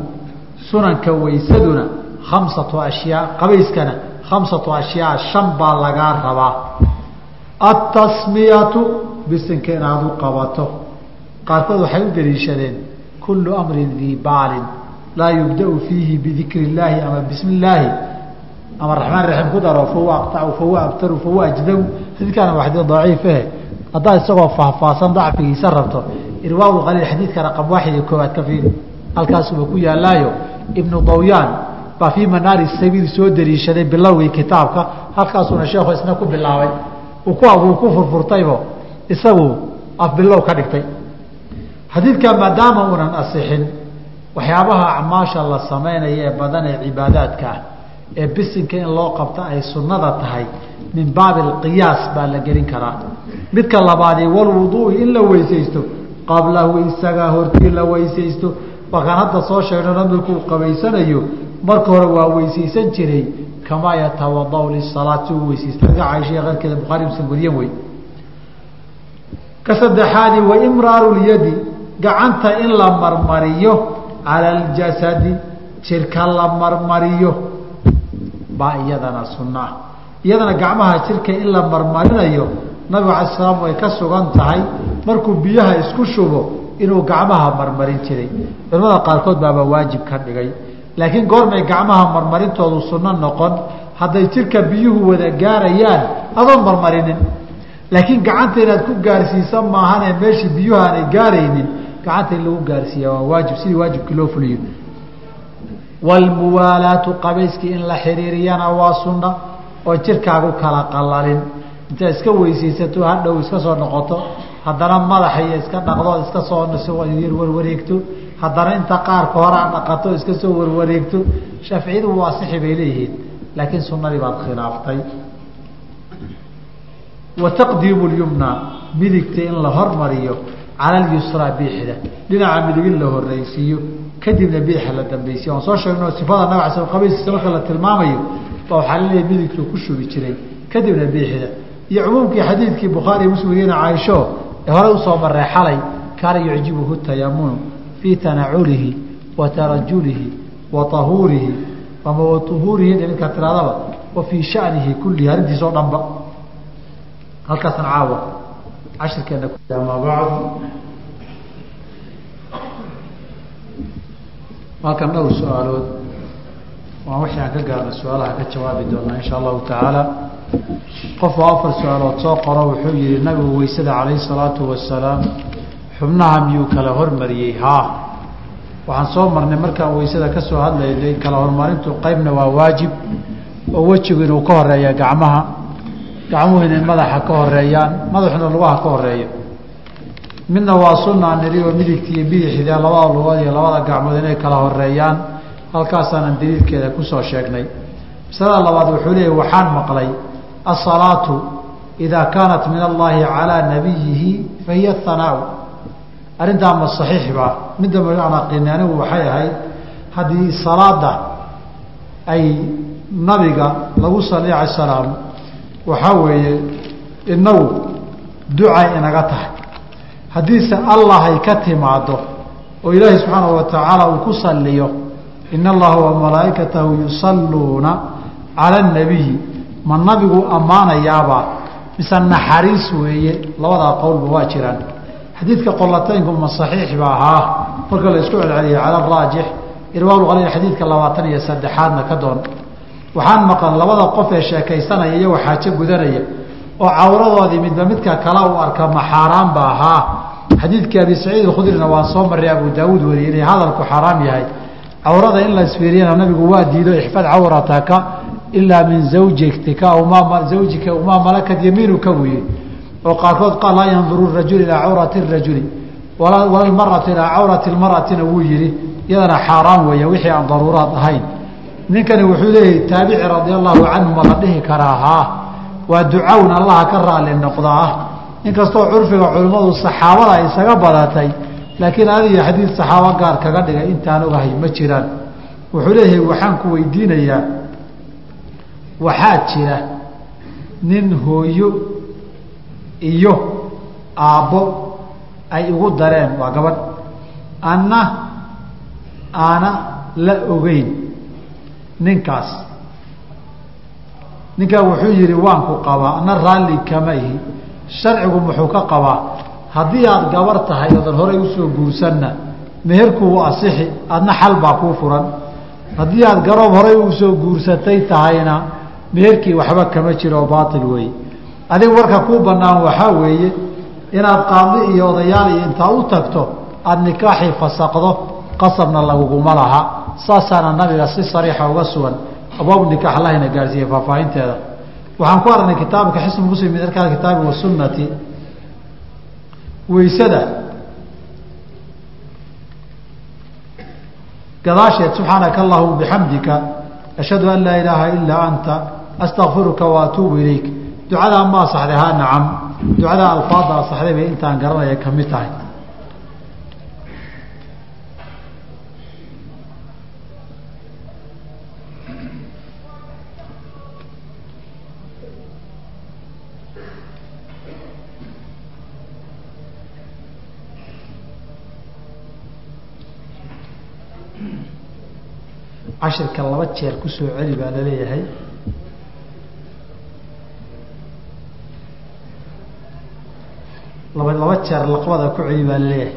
sunanka waysaduna khamsatu ashyaa qabayskana khamsatu ashyaa shan baa lagaa rabaa. Atasmiyatu bisinka inaad u qabato. Qaarkood waxay u daliishadeen kullu amrin dii baalin laa yubdau fiihi bidikri illaahi ama bismi illaahi ama raxmaan raxiim ku daro fahuwa aqtacu fahuwa abtaru fahuwa ajdagu xadiidkaana waa xadiid daciifahe haddaad isagoo faahfaahsan dacfigiisa rabto irwaa qaliil xadiidka raqam waaxid iyo koowaad ka fiiri halkaasuba ku yaalaayo ibnu dawyaan baa fii manaari sabiil soo daliishaday bilowgii kitaabka halkaasuuna sheekhu isna ku bilaabay. Uu ku furfurtaybo isagu afbilow ka dhigtay. Xadiidka maadaama uunan asixin waxyaabaha acmaasha la samaynayo ee badan ee cibaadaadka ah ee bisinka in loo qabto ay sunnada tahay min baabi alqiyaas baa la gelin karaa. Midka labaadii walwuduui in la weysaysto qablahu isaga hortii la weysaysto wakaan hadda soo sheegno namirkuu qabaysanayo marka hore waa weysaysan jiray kamaa yatawadau lisalaati u weysaysta. Aga caisha keyrkeeda bukhari muslim wariyan wey ka saddexaadi wa imraaru lyadi gacanta in la marmariyo cala aljasadi jirka la marmariyo. Baa iyadana sunno ah iyadana gacmaha jirka in la marmarinayo nabigu alay slam way ka sugan tahay. Markuu biyaha isku shubo inuu gacmaha marmarin jiray. Culamada qaarkood baaba waajib ka dhigay. Laakiin goormay gacmaha marmarintoodu sunno noqon hadday jirka biyuhu wada gaarayaan adoon marmarinin. Laakiin gacanta inaad ku gaarsiisa maahane meeshii biyuhu aanay gaaraynin gacanta in lagu gaarsiiya waa waajib sidii waajibkii loo fuliyo. Waalmuwaalaatu qabayskii in la xiriiriyana waa sunna oo jirkaagu kala qalalin intaad iska weysaysato hadhow iska soo noqoto haddana madaxa iyo iska dhaqdood iska soo warwareegto haddana inta qaarka hore a dhaqato iska soo warwareegto shaaficiyadu waa sixi bay leeyihiin laakiin sunadii baad khilaaftay. Wa taqdiimu lyumna midigta in la hormariyo cala alyusraa biixda. Dhinaca midig in la horeysiiyo kadibna biixa la dambaysiyo aan soo sheegno sifada nabig sl qabayskiisa marka la tilmaamayo ba waxaa laleeyahy midigtuu ku shubi jiray. Kadibna biixda. Iyo cumuumkii xadiidkii bukhaari muslim weriyeena caaisho ee horey u soo marray xalay kaana yucjibuhu tayamunu fii tanaculihi wa tarajulihi wa tahuurihi ama wa uhuurihi midkaa tiraadaba wa fii shanihi kullihi arrintiisoo dhanba. Halkaasna caawa. Cashirkeena ama halkan dhowr su'aalood. Waan wixii aan ka gaarna su'aalaha ka jawaabi doonaa insha allahu tacaala qof oo afar su'aalood soo qoro wuxuu yihi nabigu weysada calayhi salaatu wasalaam xubnaha miyuu kala hormariyey? Haa waxaan soo marnay markaan weysada ka soo hadlaynay kala horumarintu qeybna waa waajib oo wejigu inuu ka horreeya gacmaha gacmuhu inay madaxa ka horeeyaan madaxuna lugaha ka horeeyo midna waa sunaa niri oo midigta iyo bidixda labada lugood iyo labada gacmood inay kala horeeyaan halkaasaanan daliilkeeda ku soo sheegnay. Masalada labaad wuxuu leeyahy waxaan maqlay asalaatu idaa kaanat min allahi calaa nabiyihi fa hiya hanaa arrintaa ma saxiix ba midda aan aqini anigu waxay ahayd haddii salaada ay nabiga lagu sali alay salaam waxaa weeye inagu ducay inaga tahay haddiise allah ay ka timaado oo ilaahay subxaanahu watacaala uu ku saliyo in allaha wa malaaikatahu yusalluuna cala anabiyi ma nabigu ammaanayaabaa mise naxariis weeye labadaa qowlba waa jiraan. Xadiidka qolataynku ma saxiix ba ahaa. Marka la isku celceliyay cala araajix irwaalqaliil xadiidka labaatan iyo saddexaadna ka doon. Waxaan maqan labada qof ee sheekaysanaya iyagoo xaajo gudanaya oo cawradoodii midba midka kala u arka ma xaaraan ba ahaa. Xadiidkii abi saciid alkhudrina waan soo marray abu daawuud wariyey inay hadalku xaaraam yahay. Cawrada in la isfiiriyana nabigu waa diido ixfad cawrataka ilaa min zawjika zawjika umaa malakat yamiinuka yihi oo qaarkood qaal laa yanduru rajul ilaa cawrati rajuli wala maratu ilaa cawrati lmaratina wuu yihi iyadana xaaraan weeya wixii aan daruuraad ahayn ninkani wuxuu leeyahay taabici radia allahu canhu ma la dhihi karaa haa waa ducawn allaha ka raali noqdaa inkastoo curfiga culimmadu saxaabada isaga badatay laakiin adiga xadiid saxaabo gaar kaga dhigay intaan ogahay ma jiraan wuxuu leeyahay waxaan ku weydiinayaa waxaa jira nin hooyo iyo aabbo ay igu dareen waa gabadh. Anna aana la ogeyn ninkaas. Ninkaa wuxuu yihi waan ku qabaa ana raalli kama ihi. Sharcigu muxuu ka qabaa. Haddii aad gabar tahay oodan horay u soo guursanna. Meherkuu asixi adna xal baa kuu furan. Haddii aad garoob horay u soo guursatay tahayna meherkii waxba kama jiro oo baatil weeye. Adiga warka kuu banaan waxaa weeye inaad qaadi iyo odayaal iyo intaa u tagto aada nikaaxii fasaqdo qasabna laguguma laha. Saasaana nabiga si sariixa uga sugan abwaabu nikaax allahina gaarsiiyey faahfaahinteeda. Waxaan ku aragnay kitaabka xisn muslim min arkaan kitaabi wasunnati weysada. Gadaasheed subxaanaka allahuma bixamdika ashhadu an laa ilaaha ilaa anta astakfiruka wa atuubu ilayk. Ducadaa ma asaxday haa nacam. Ducadaa alfaada asaxday bay intaan garanaya ka mid tahay. Cashirka laba jeer ku soo celi baa la leeyahay laba laba jeer laqbada ku celi baa la leeyahay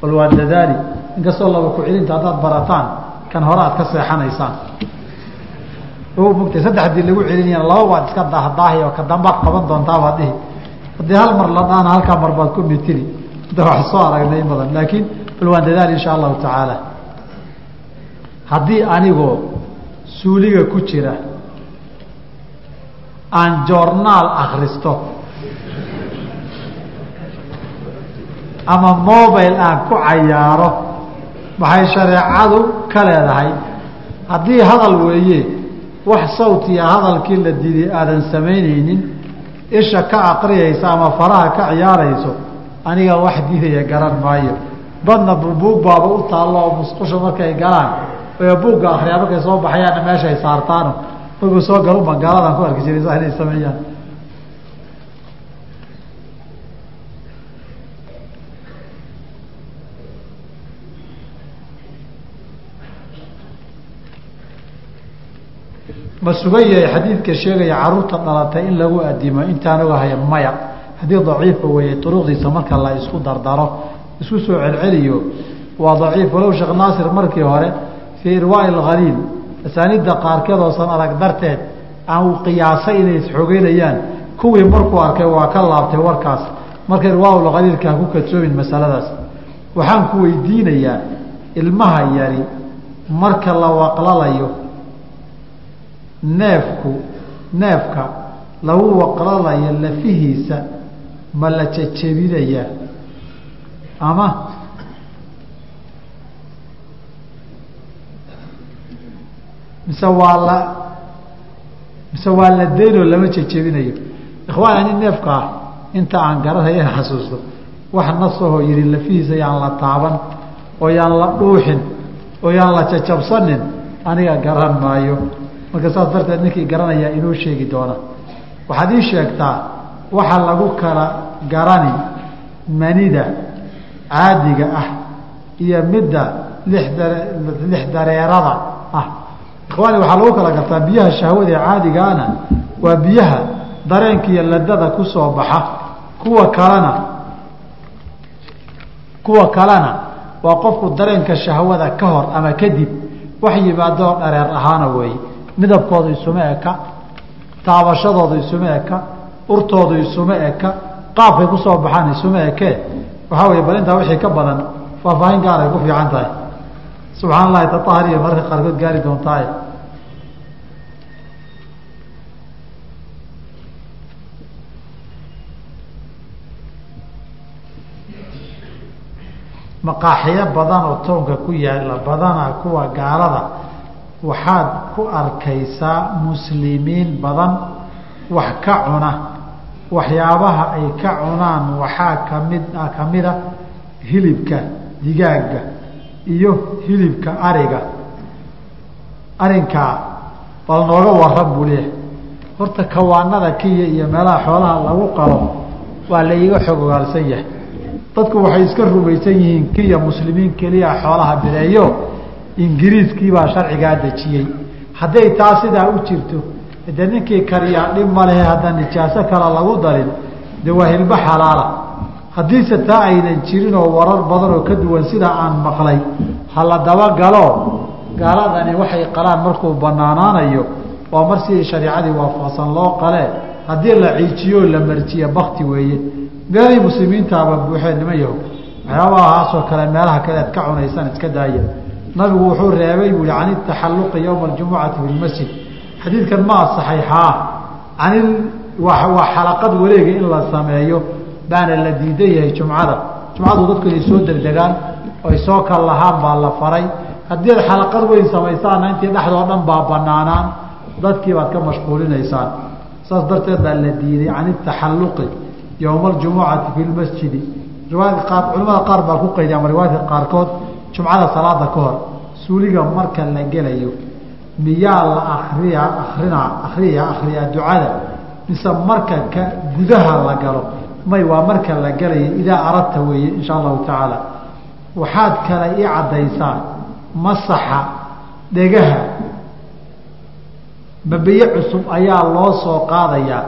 bal waa dadaali inkastoo laba ku celinta haddaad barataan kan hore aad ka seexanaysaan. Mugtay saddex haddii lagu celinayana laba baad iska dahdaahi oo ka dambaad qaban doontaa baad dhihi. Haddii hal mar la dhaana halkaa mar baad ku mitili da wax soo aragnay in badan laakiin bal waan dadaal insha allahu tacaala. Haddii anigoo suuliga ku jira aan joornaal akristo ama mobile aan ku cayaaro. Maxay shareecadu ka leedahay? Haddii hadal weeye wax sawtiya hadalkii la diiday aadan samaynaynin isha ka aqriyaysa ama faraha ka ciyaarayso aniga wax diidaya garan maayo. Badna buug baaba u taallo oo musqusha markay galaan o buugga akriyaa markay soo baxayaanna meeshaay saartaano. Markuu soo galo magaaladan ku arki jiray saa inay sameeyaan ma sugan yahay xadiidka sheegaya carruurta dhalatay in lagu adimo intaan ogahaya maya. Haddii daciifa weeye duruqdiisa marka la isku dardaro isku soo celceliyo waa daciif. Walow sheekh naasir markii hore fii irwaa alkhaliil asaaniidda qaarkeed oosan adag darteed aan uu qiyaasay inay isxogeynayaan kuwii markuu arkay waa ka laabtay warkaas. Marka irwaa lkhaliilka ha ku kadsoomin masaladaas. Waxaan ku weydiinayaa ilmaha yari marka la waqlalayo neefku neefka lagu waqlalayo lafihiisa ma la jejebinayaa ama mise waa la mise waa la daynoo lama jejebinayo ikhwaan ani neefka ah inta aan garanaya xasuusto wax nasahoo yihi lafihiisa yaan la taaban oo yaan la dhuuxin oo yaan la jajabsanin aniga garan maayo marka saas darteed ninkii garanayaa inoo sheegi doona waxaad ii sheegtaa waxa lagu kala garani manida caadiga ah iyo midda lix dare lix dareerada ah. Ikhwaani waxaa lagu kala gartaa biyaha shahwada ee caadigaana waa biyaha dareenka iyo ladada ku soo baxa. Kuwa kalena kuwa kalena waa qofku dareenka shahwada ka hor ama kadib wax yimaadoo dhareer ahaana weeye midabkoodu isuma eka taabashadoodu isuma eka urtoodu isuma eka qaabkay ku soo baxaan isuma ekee waxaa wey bal intaa wixii ka badan faahfaahin gaar ay ku fiican tahay. Subxaan allahi tatahariya mararka qaarkood gaari doontaaye maqaaxiyo badan oo toonka ku yaalla badana kuwa gaalada waxaad ku arkaysaa muslimiin badan wax ka cuna. Waxyaabaha ay ka cunaan waxaa ka mid a kamida hilibka digaaga iyo hilibka ariga. Arinkaa bal nooga waran buu leeyahay. Horta kawaanada kiya iyo meelaha xoolaha lagu qalo waa la iiga xog ogaalsan yahay. Dadku waxay iska rumaysan yihiin kiya muslimiin keliya xoolaha bileeyo ingiriiskiibaa sharcigaa dejiyey. Hadday taa sidaa u jirto de ninkii kariyaa dhib ma lehe haddaan nijaaso kale lagu darin de waa hilbo xalaala. Haddiise taa aynan jirin oo warar badan oo ka duwan sidaa aan maqlay ha la dabagalo gaaladani waxay qalaan markuu banaanaanayo waa mar sidii shariicadii waafaqsan loo qalee haddii la ciijiyoo la marjiye bakti weeye. Meelihii muslimiintaaba buuxeen nima yaho waxyaabahaasoo kale meelaha kale ad ka cunaysaan iska daaya nabigu wuxuu reebay buu yihi can itaxalluqi yowma aljumucati fi lmasjid xadiidkan ma asaxayxaa canil waa xalaqad wareega in la sameeyo baana la diidan yahay jumcada. Jumcadu dadku inay soo degdegaan oy soo kal lahaan baa la faray. Haddii ad xalaqad weyn samaysaana intii dhexdoo dhan baa banaanaan dadkii baad ka mashquulinaysaan. Saas darteed baa la diiday can itaxalluqi yowma aljumucati fi lmasjidi riwaayadka qaar culamada qaar baa ku qayday ama riwaayadka qaarkood jumcada salaada ka hor suuliga marka la gelayo miyaa la akriya akrinaa akriya akriyaa ducada mise marka ka gudaha la galo? May waa marka la gelayo idaa aradta weeye insha allahu tacaala. Waxaad kale ii caddaysaa masaxa dhegaha mabiye cusub ayaa loo soo qaadayaa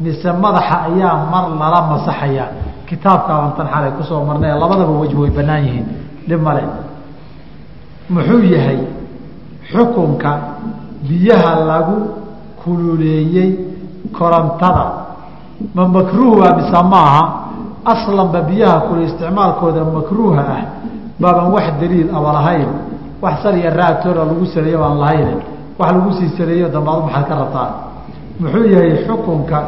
mise madaxa ayaa mar lala masaxayaa? Kitaabkaaban tan xalay ku soo marnay labadaba wejh way banaan yihiin dhib male muxuu yahay xukunka biyaha lagu kululeeyey korontada? Ma makruuh waa mise maaha aslanba biyaha kule isticmaalkooda makruuha ah. Baaban wax daliil aba lahayn. Wax saliya raatoona lagu saleeyo baan lahayn. Wax lagu sii saleeyo dambaadu maxaad ka rabtaa? Muxuu yahay xukunka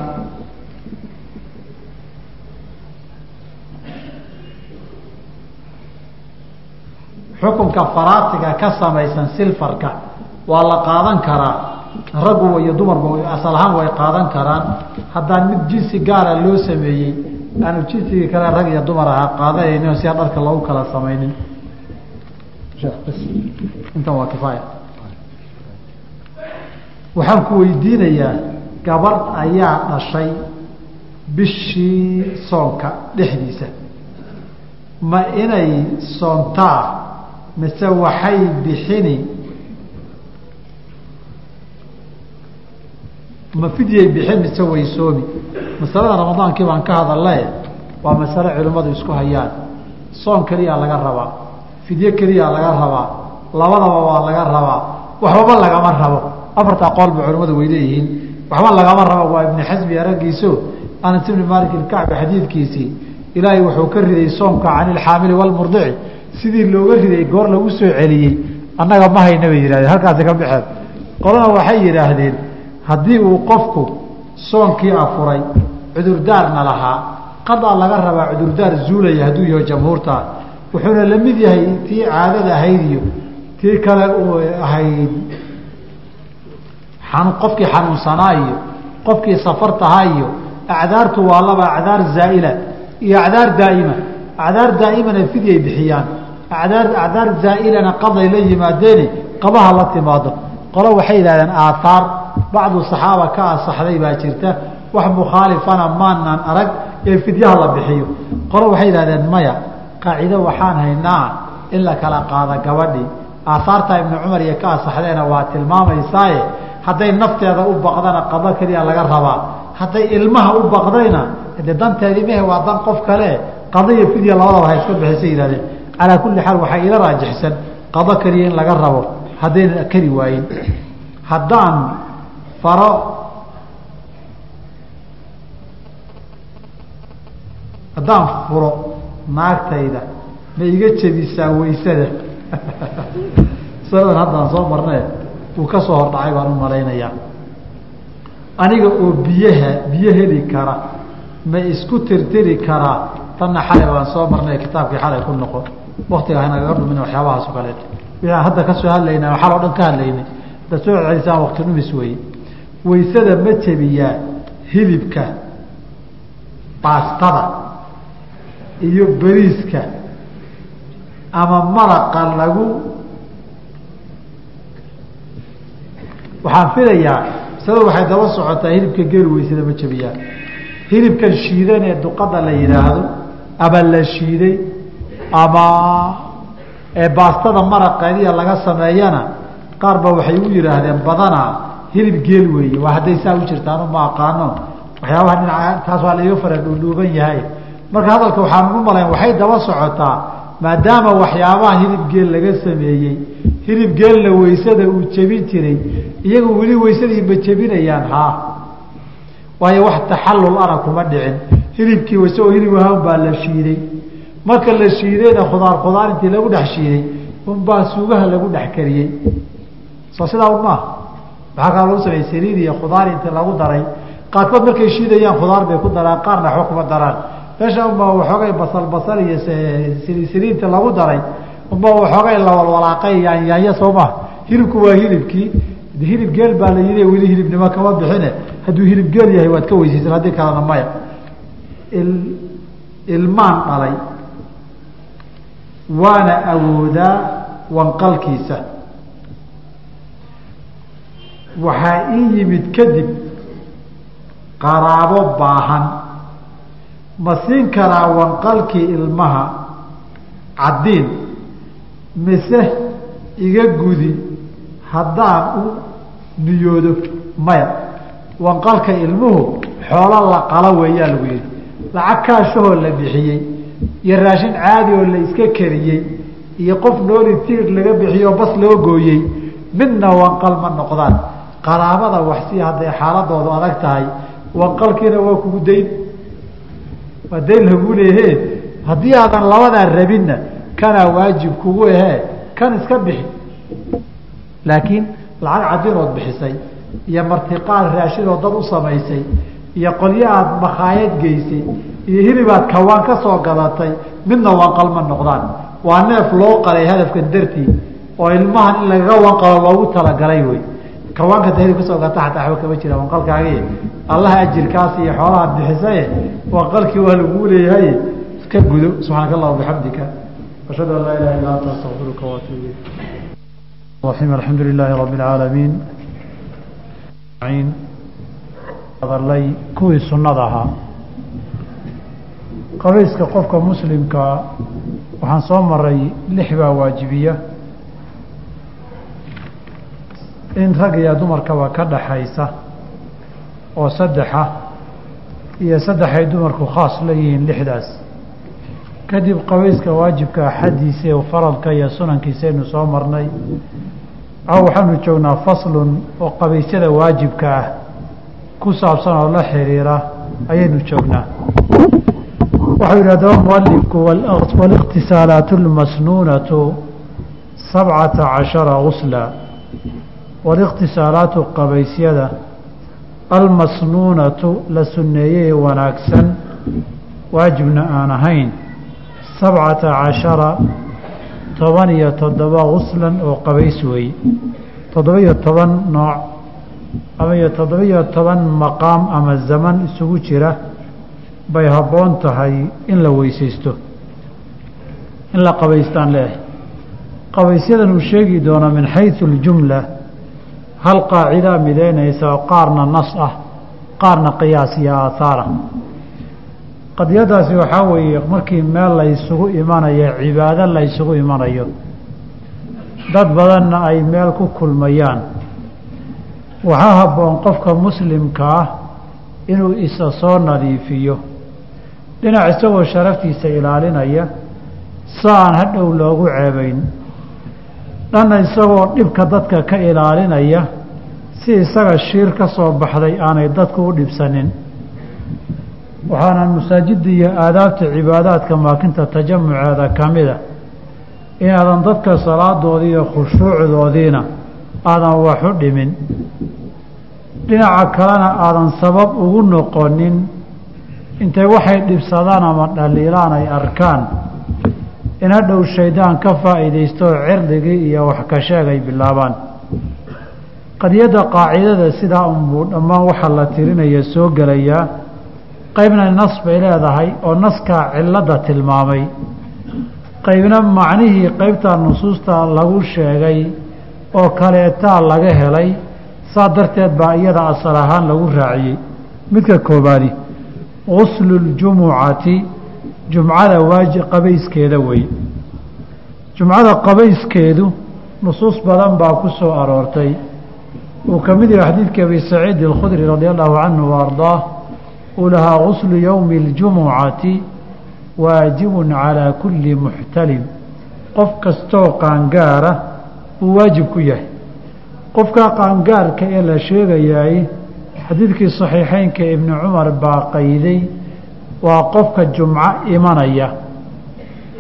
xukunka faraatiga ka samaysan silfarka waa la qaadan karaa. Raggu iyo dumarba asal ahaan way qaadan karaan. Haddaan mid jinsi gaara loo sameeyey aanu jinsigii kale rag iyo dumar ahaa qaadanaynin oo siaa dharka loogu kala samaynin. Intan waa kifaaya. Waxaan ku weydiinayaa gabadh ayaa dhashay bishii soonka dhexdiisa. Ma inay soontaa mise waxay bixini ma fidyay bixin mise waysoomi masalada ramadaankii baan ka hadalnae waa masale culimmadu isku hayaan. Soon keliyaa laga rabaa fidye keliyaa laga rabaa labadaba waa laga rabaa waxbaba lagama rabo. Afartaa qoolba culimmadu way leeyihiin waxba lagama rabo waa ibni xasbi araggiiso anas ibni maalik ilkacbi xadiidkiisii ilaahay wuxuu ka riday soomka can ilxaamili walmurdici sidii looga riday goor lagu soo celiyey annaga ma hayna bay yihahdeen halkaasi ka baxeen qolana waxay yidhaahdeen haddii uu qofku soonkii afuray cudurdaarna lahaa. Qadaa laga rabaa cudurdaar zuulaya hadduu yaho jamhuurta. Wuxuuna la mid yahay tii caadada ahayd iyo tii kale ahayd qofkii xanuunsanaa iyo qofkii safartahaa iyo acdaartu waa laba acdaar zaa'ila iyo acdaar daa'ima. Acdaar daa'imana fidyay bixiyaan acdaar acdaar zaa'ilana qaday la yimaadeeni qabaha la timaado. Qolo waxay yidhahdeen aaaar bacdu saxaaba ka asaxday baa jirta. Wax mukhaalifana maanaan arag ee fidyaha la bixiyo. Qolo waxay yidhahdeen maya qaacido waxaan haynaa in la kala qaado gabadhii aahaarta ibnu cumar iyo ka asaxdeena waa tilmaamaysaaye hadday nafteeda u baqdana qado keliya laga rabaa. Hadday ilmaha u baqdayna de danteedii mehe waa dan qof kale qado fidya labadaba ha iska bixisa yihahdeen calaa kulli xaal waxaa ila raajixsan. Qado keliya in laga rabo haddaynan kari waayin. Haddaan faro haddaan furo naagtayda ma iga jebisaa waysada? Sanadan haddaan soo marnee uu ka soo hordhacay baan u malaynayaa aniga oo biyaha biyo heli kara ma isku tirtiri karaa? Tanna xalay baan soo marnay kitaabkii xalay ku noqon waktiga hanagaga dhumin waxyaabahaas o kaleeto wixaan hadda ka soo hadlayna xal o dhan ka hadlaynay. Haddaad soo celisaan wakti dhumis weye waysada ma jebiyaa hilibka baastada iyo beriiska ama maraqa lagu waxaan filayaa masalada waxay daba socotaa hilibka geel weysada ma jebiyaa. Hilibkan shiidan ee duqada la yidhaahdo ama la shiiday ama baastada maraqeediya laga sameeyana qaar ba waxay u yidhaahdeen badanaa hilib geel weeye. Waa hadday saa u jirtaanu ma aqaano. Waxyaabaha dhinaca taas waa laiga fara dhuudhuuban yahay. Marka hadalka waxaan u malayn waxay daba socotaa maadaama waxyaabaha hilib geel laga sameeyey hilib geelna weysada uu jebin jiray iyagu weli weysadii ma jebinayaan haa. Waayo wax taxallul ana kuma dhicin. Hilibkii isagoo hilib ahaan baa la shiiday marka la shiidayna khudaar khudaar intii lagu dhex shiiday unbaa suugaha lagu dhex kariyey. Soo sidaa un maaha maxaa kaa lagu sameeyey saliid iyo khudaar intii lagu daray. Qaarkood markay shiidayaan khudaar bay ku daraan qaarna waxba kuma daraan. Meesha unbaa waxoogay basal basal iyo saliid saliidta lagu daray. Unbaa waxoogay lawalwalaaqay yaanyaanya soo maha hilibku waa hilibkii. Hilib geel baa la yidhi weli hilibnimo kama bixine. Hadduu hilib geel yahay waad ka weysaysan haddii kalena maya. Ilmaan dhalay waana awoodaa wanqalkiisa. Waxaa ii yimid kadib qaraabo baahan. Ma siin karaa wanqalkii ilmaha caddiin mise iga gudi haddaan u niyoodo maya? Wanqalka ilmuhu xoolo la qalo weeyaa lagu yihi lacag kaashahoo la bixiyey iyo raashin caadi oo la iska kariyey iyo qof nooli tiir laga bixiyey oo bas loo gooyey midna wanqal ma noqdaan. Qaraabada waxsi hadday xaaladoodu adag tahay wanqalkiina waa kugu dayn waa dayn lagu leehe haddii aadan labadaa rabinna kanaa waajib kugu ahee kan iska bixi. Laakiin lacag cadinood bixisay iyo martiqaad raashinoo dad u samaysay iyo qolyo aada makhaayad geysay iyo hilibaad kawaan ka soo gadatay midna wanqalma noqdaan. Waa neef loo qalay hadafkan dartii oo ilmahan in lagaga wanqalo loogu talagalay wey. Kawaanka ta hilib ka soo gata ataa waba kama jira wanqalkaagii allaha ajirkaas iyo xoolahaad bixisaye wanqalkii waa laguu leeyahay. Iska gudo subxaanaka allah bixamdika ashhadu an laa ilaha ila anta astaqfiruka waatuub ilayk. Alxamdu lilaahi rabbi اlcaalamiin kuwii sunada ahaa qabayska qofka muslimkaa waxaan soo maray lix baa waajibiya. In rag iyo dumarkaba ka dhaxaysa oo saddexa iyo saddexay dumarku khaas leeyihiin lixdaas. Kadib qabayska waajibka axaddiisa ee faradka iyo sunankiisaynu soo marnay. A waxaanu joognaa faslun oo qabaysyada waajibka ah ku saabsan oo la xiriira ayaynu joognaa waxau yidhi adaba mualifku wاliqtisaalaat اlmasnuunatu sabcata cashara gusla waliqtisaalaatu qabaysyada almasnuunatu la sunneeyey wanaagsan waajibna aan ahayn sabcata cashara toban iyo toddoba guslan oo qabays weeye toddoba-iyo toban nooc ama iyo toddoba-iyo toban maqaam ama zaman isugu jira bay habboon tahay in la weysaysto in la qabaystaan leehay qabaysyadan uu sheegi doono min xaysu اljumla hal qaacidaa midaynaysa oo qaarna nas ah qaarna qiyaas iyo aahaara qadiyadaasi waxaa weeye markii meel la ysugu imanayo cibaado la ysugu imanayo dad badanna ay meel ku kulmayaan. Waxaa habboon qofka muslimka ah inuu isa soo nadiifiyo dhinac isagoo sharaftiisa ilaalinaya si aan hadhow loogu ceebayn. Dhanna isagoo dhibka dadka ka ilaalinaya si isaga shiir ka soo baxday aanay dadku u dhibsanin. Waxaana masaajidda iyo aadaabta cibaadaadka maakinta tajamuceeda ka mida inaadan dadka salaadoodii iyo khushuucdoodiina aadan waxu dhimin. Dhinaca kalena aadan sabab ugu noqonin intay waxay dhibsadaan ama dhaliilaan ay arkaan in hadhow shaydaan ka faa'iidaysto oo cirdigii iyo wax ka sheeg ay bilaabaan. Qadiyadda qaacidada sidaa unbuu dhammaan waxa la tirinaya soo gelayaa qaybna nas bay leedahay oo naskaa cilladda tilmaamay. Qaybna macnihii qaybtaa nusuusta lagu sheegay oo kaleetaa laga helay saa darteed baa iyada asal ahaan lagu raaciyey. Midka koobaadi guslu ljumucati jumcada waaji qabayskeeda wey jumcada qabayskeedu nusuus badan baa ku soo aroortay uu ka mid yahay xadiidkii abi saciid alkhudri radi allahu canhu wa uu lahaa guslu yowmi اljumucati waajibun calaa kulli muxtalim qof kastoo qaangaara uu waajib ku yahay qofkaa qaangaarka ee la sheegayaay xadiidkii saxiixeynka ibni cumar baa qayday waa qofka jumco imanaya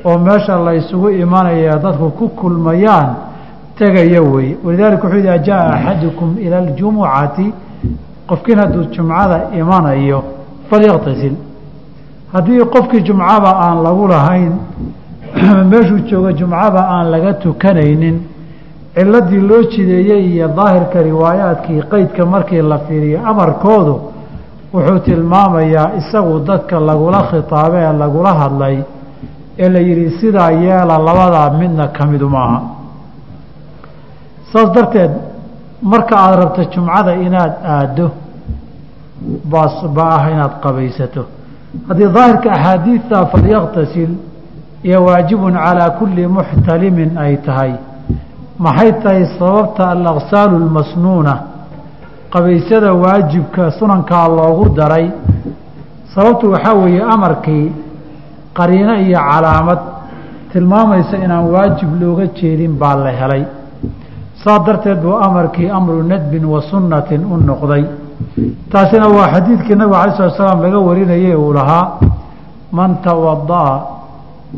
oo meesha la ysugu imanaya dadku ku kulmayaan tegaya weeye walidaalika wuxuu idaa jaa axadukum ila aljumucati? Qofkiin hadduu jumcada imanayo falyaqtasil haddii qofkii jumcaba aan lagu lahayn meeshuu jooga jumcaba aan laga tukanaynin ciladii loo jideeyey iyo daahirka riwaayaadkii qeydka markii la fiiriyo amarkoodu wuxuu tilmaamayaa isagu dadka lagula khitaabay ee lagula hadlay ee la yidhi sidaa yeela labadaa midna ka midu maaha. Saas darteed marka aada rabto jumcada inaad aaddo baas baa ah inaad qabaysato. Haddii daahirka axaadiidta falyaqtasil iyo waajibun calaa kulli muxtalimin ay tahay maxay tahay sababta alaqsaalu lmasnuuna qabaysyada waajibka sunankaa loogu daray. Sababtu waxaa weeye amarkii qariino iyo calaamad. Tilmaamaysa inaan waajib looga jeedin baa la helay. Saa darteed buu amarkii amru nadbin wa sunnatin u noqday. Taasina waa xadiidkii nabiga alay slat slaam laga warinayay uu lahaa man tawada'a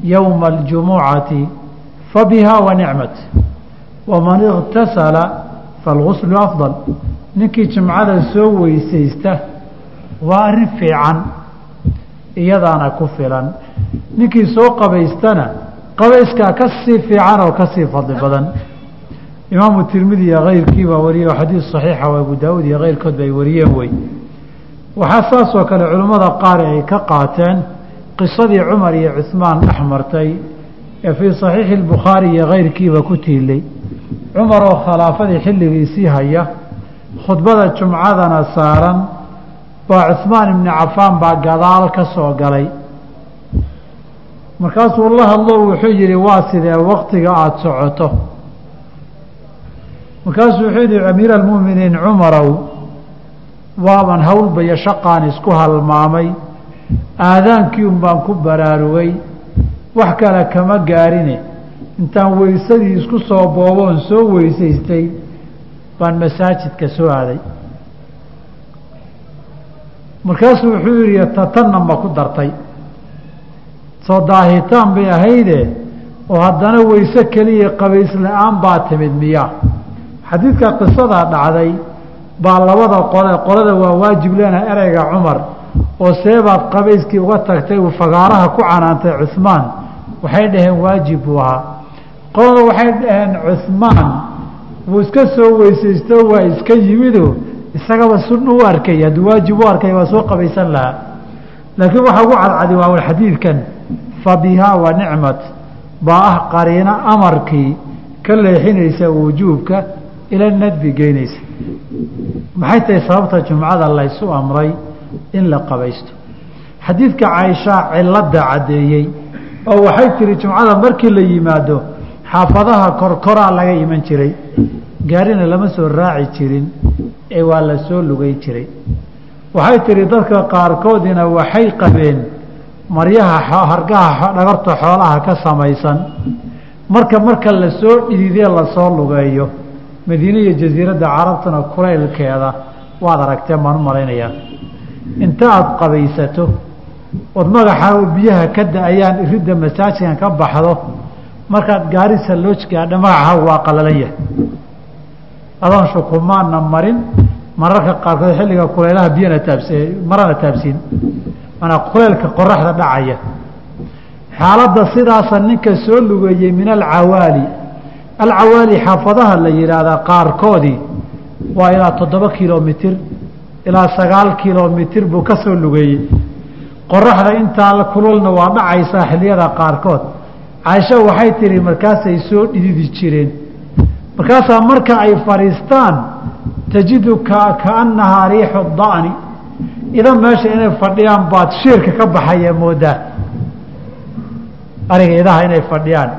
yowma aljumucati fabiha wa nicmat waman iktasala falguslu afdal. Ninkii jimcada soo weysaysta waa arrin fiican iyadaana ku filan. Ninkii soo qabaystana qabayskaa ka sii fiican oo ka sii fadli badan. Imaamu tirmidi iyo keyrkii baa wariyey oo xadiis saxiixa oo abu daawuud iyo keyrkood bay wariyeen wey. Waxaa saas oo kale culimmada qaar ay ka qaateen qisadii cumar iyo cuhmaan dhex martay ee fii saxiixi albukhaari iyo keyrkiiba ku tiilay cumar oo khilaafadii xilligiisii haya khudbada jumcadana saaran baa cuhmaan ibni cafaan baa gadaal ka soo galay. Markaasuu la hadlo wuxuu yihi waa sidee waktiga aada socoto? Markaasuu wuxuu yihi amiir almu'miniin cumarow waaban howlbaya shaqaan isku halmaamay. Aadaankii un baan ku baraarugay wax kale kama gaarine intaan weysadii isku soo booboon soo weysaystay baan masaajidka soo aaday. Markaasuu wuxuu yihi tatanna ma ku dartay. Soo daahitaan bay ahayde oo haddana weyse keliya qabays la'aan baa timid miya. Xadiidka qisadaa dhacday baa labada qole qolada waa waajib leena ereyga cumar oo seebaad qabayskii uga tagtay uu fagaaraha ku canaantay cuhmaan waxay dhaheen waajib buu ahaa qolada waxay dhaheen cuhmaan wuu iska soo weysaysto waa iska yimido isagaba sunna u arkay hadduu waajib u arkay waa soo qabaysan lahaa laakiin waxaa ugu cadcadi waa xadiidkan fa bihaa wa nicmat baa ah qariino amarkii ka leexinaysa wujuubka ila nadbi geynaysa maxay tahay sababta jumcada laysu amray in la qabaysto xadiidka caaishaa cilada caddeeyey oo waxay tihi jumcada markii la yimaado xaafadaha korkoraa laga iman jiray gaarina lama soo raaci jirin ee waa la soo lugay jiray. Waxay tihi dadka qaarkoodina waxay qabeen maryaha hargaha dhagarta xoolaha ka samaysan. Marka marka la soo dhididee la soo lugeeyo madiine iyo jasiiradda carabtuna kulaylkeeda waad aragteen baan u malaynayaa inta aada qabaysato ood magaxa biyaha ka da'ayaan iridda masaajidkan ka baxdo markaad gaari sallooj gaadha magacaha waa qalalan yahay. Adoon shukumaanna marin mararka qaarkood xilliga kulaylaha biyana taabs marana taabsiin. Manaa kulaylka qoraxda dhacaya. Xaaladda sidaasa ninka soo lugeeyey min alcawaali. Alcawaali xaafadaha la yidhaahdaa qaarkoodii waa ilaa toddoba kilomitir ilaa sagaal kilomitir buu ka soo lugeeyey. Qoraxda intaa kululna waa dhacaysaa xilliyada qaarkood caaisho waxay tihi markaasay soo dhididi jireen. Markaasaa marka ay fadhiistaan tajidu kaannahaa riixu da'ni. Idan meesha inay fadhiyaan baad shiirka ka baxaya moodaa. Ariga idaha inay fadhiyaan.